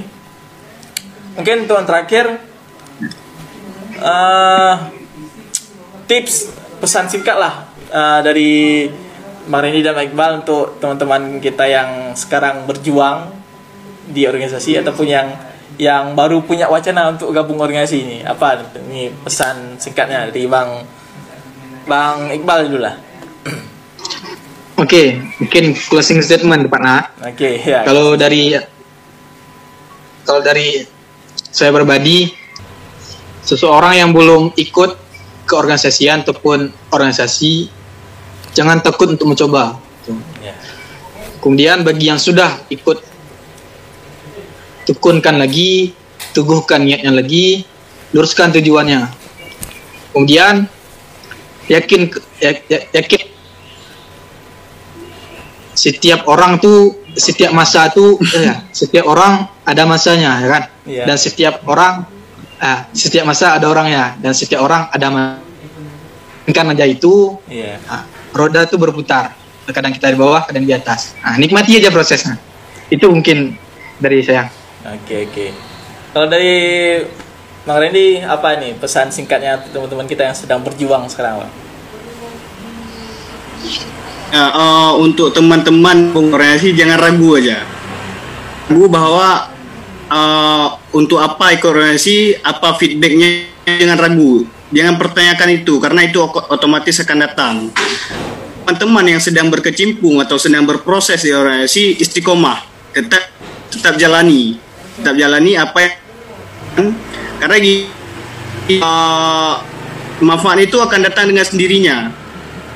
Mungkin yang terakhir eh, tips pesan singkat lah eh, dari Bang Reni dan Iqbal untuk teman-teman kita yang sekarang berjuang di organisasi ataupun yang yang baru punya wacana untuk gabung organisasi ini apa ini pesan singkatnya dari Bang Bang Iqbal dulu lah. Oke, mungkin closing statement Pak Nah. Oke, ya. Kalau dari kalau dari saya pribadi, seseorang yang belum ikut ke organisasian ataupun organisasi, jangan takut untuk mencoba. Ya. Kemudian bagi yang sudah ikut, tekunkan lagi, teguhkan niatnya lagi, luruskan tujuannya. Kemudian yakin ya- ya- yakin setiap orang tuh setiap masa tuh eh, setiap orang ada masanya ya kan Iya. dan setiap orang ah, setiap masa ada orangnya dan setiap orang ada kan aja itu Iya. ah, roda tuh berputar kadang kita di bawah kadang di atas ah, nikmati aja prosesnya itu mungkin dari saya Oke, oke. Kalau dari Bang Randy apa nih pesan singkatnya teman-teman kita yang sedang berjuang sekarang, Bang? Ya, eh, untuk teman-teman pengorganisasi jangan ragu aja. Ragu bahwa eh, untuk apa ikut apa feedbacknya jangan ragu. Jangan pertanyakan itu karena itu otomatis akan datang. Teman-teman yang sedang berkecimpung atau sedang berproses di organisasi istiqomah, tetap tetap jalani, tetap jalani apa yang karena eh, manfaat itu akan datang dengan sendirinya.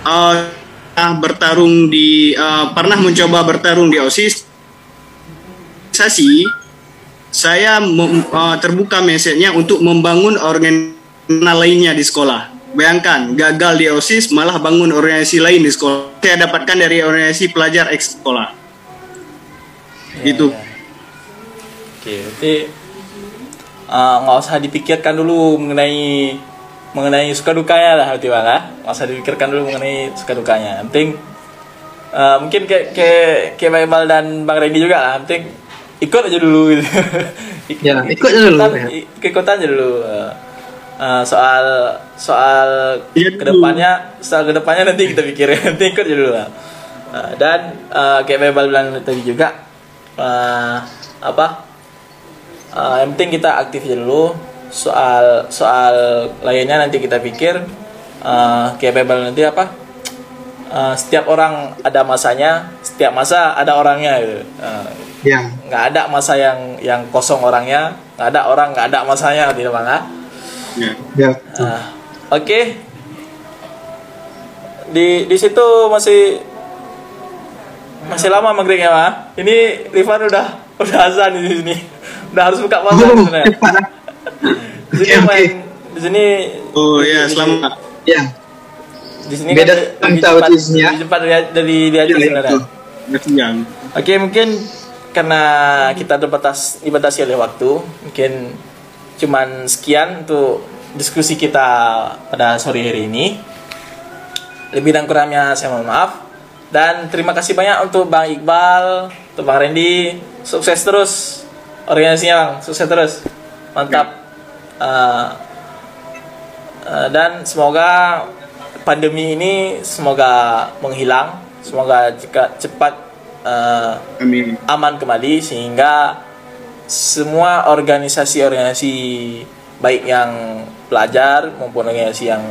Pernah bertarung di eh, pernah mencoba bertarung di OSIS organisasi saya mem- eh, terbuka message-nya untuk membangun organisasi lainnya di sekolah. Bayangkan, gagal di OSIS malah bangun organisasi lain di sekolah. Saya dapatkan dari organisasi pelajar eks sekolah. Gitu. Ya, ya. Oke, berarti uh, nggak usah dipikirkan dulu mengenai mengenai suka dukanya lah berarti bang, ah. nggak usah dipikirkan dulu mengenai suka dukanya. Yang penting uh, mungkin kayak kayak kayak Bang Iqbal dan Bang Randy juga lah. Yang penting ikut aja dulu gitu. Ik- Ya, ikut aja dulu, ikutan, ya. i- ikutan aja dulu. Uh, uh, soal soal dulu. ke depannya soal ke depannya nanti kita pikirin nanti ikut aja dulu lah. Uh, dan uh, kayak Iqbal bilang tadi juga uh, apa Uh, yang penting kita aktif dulu. Soal soal lainnya nanti kita pikir. Uh, kayak Bebel nanti apa? Uh, setiap orang ada masanya setiap masa ada orangnya gitu. Uh, ya. nggak ada masa yang yang kosong orangnya nggak ada orang nggak ada masanya tidak bang ah? Ya. ya Ah, oke. Di di situ masih masih lama maghribnya mah ini Rifan udah udah azan di sini udah harus buka puasa oh, sebenarnya cepat di sini Oke, main di sini Oh ya, selamat. ya di sini Beda kan lebih cepat di sini ya. lebih cepat dari dari di Aceh Ya, sebenarnya itu. Bersiang. Oke, mungkin karena kita terbatas dibatasi oleh waktu, mungkin cuman sekian untuk diskusi kita pada sore hari ini. Lebih dan kurangnya saya mohon maaf. Dan terima kasih banyak untuk Bang Iqbal, untuk Bang Randy. Sukses terus organisasinya Bang, sukses terus. Mantap. Eh, eh, dan semoga pandemi ini semoga menghilang, semoga jika cepat Amin. aman kembali sehingga semua organisasi-organisasi baik yang pelajar maupun organisasi yang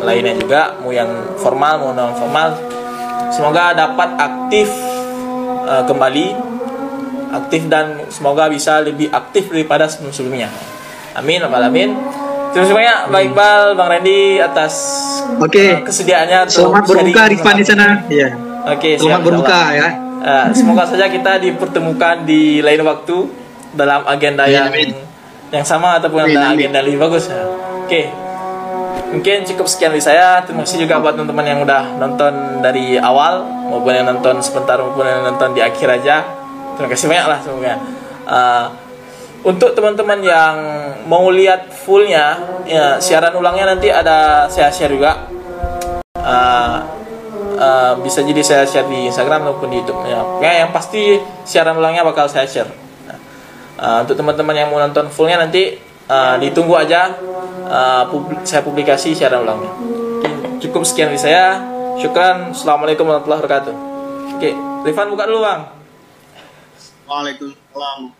lainnya juga mau yang formal mau non formal semoga dapat aktif eh, kembali aktif dan semoga bisa lebih aktif daripada sebelum-sebelumnya amin alamin terima kasih banyak Bang Iqbal Bang Randy atas Oke. eh, kesediaannya selamat berbuka Rifan di sana ya Oke, siap, selamat berbuka ya Eh, semoga saja kita dipertemukan di lain waktu dalam agenda yang amin. yang sama ataupun Amin, amin. agenda lebih bagus. ya. Oke. Mungkin cukup sekian dari saya. Terima kasih juga buat teman-teman yang udah nonton dari awal maupun yang nonton sebentar maupun yang nonton di akhir aja. Terima kasih banyak lah semoga. Eh, untuk teman-teman yang mau lihat fullnya, ya, siaran ulangnya nanti ada saya share juga. Eh, eh, bisa jadi saya share di Instagram maupun di YouTube ya. Yang pasti siaran ulangnya bakal saya share. Eh, untuk teman-teman yang mau nonton fullnya nanti eh, ditunggu aja eh, publi- saya publikasi siaran ulangnya. Cukup sekian dari saya. Syukran. Assalamualaikum warahmatullahi wabarakatuh. Oke, Rifan buka dulu bang. Waalaikumsalam.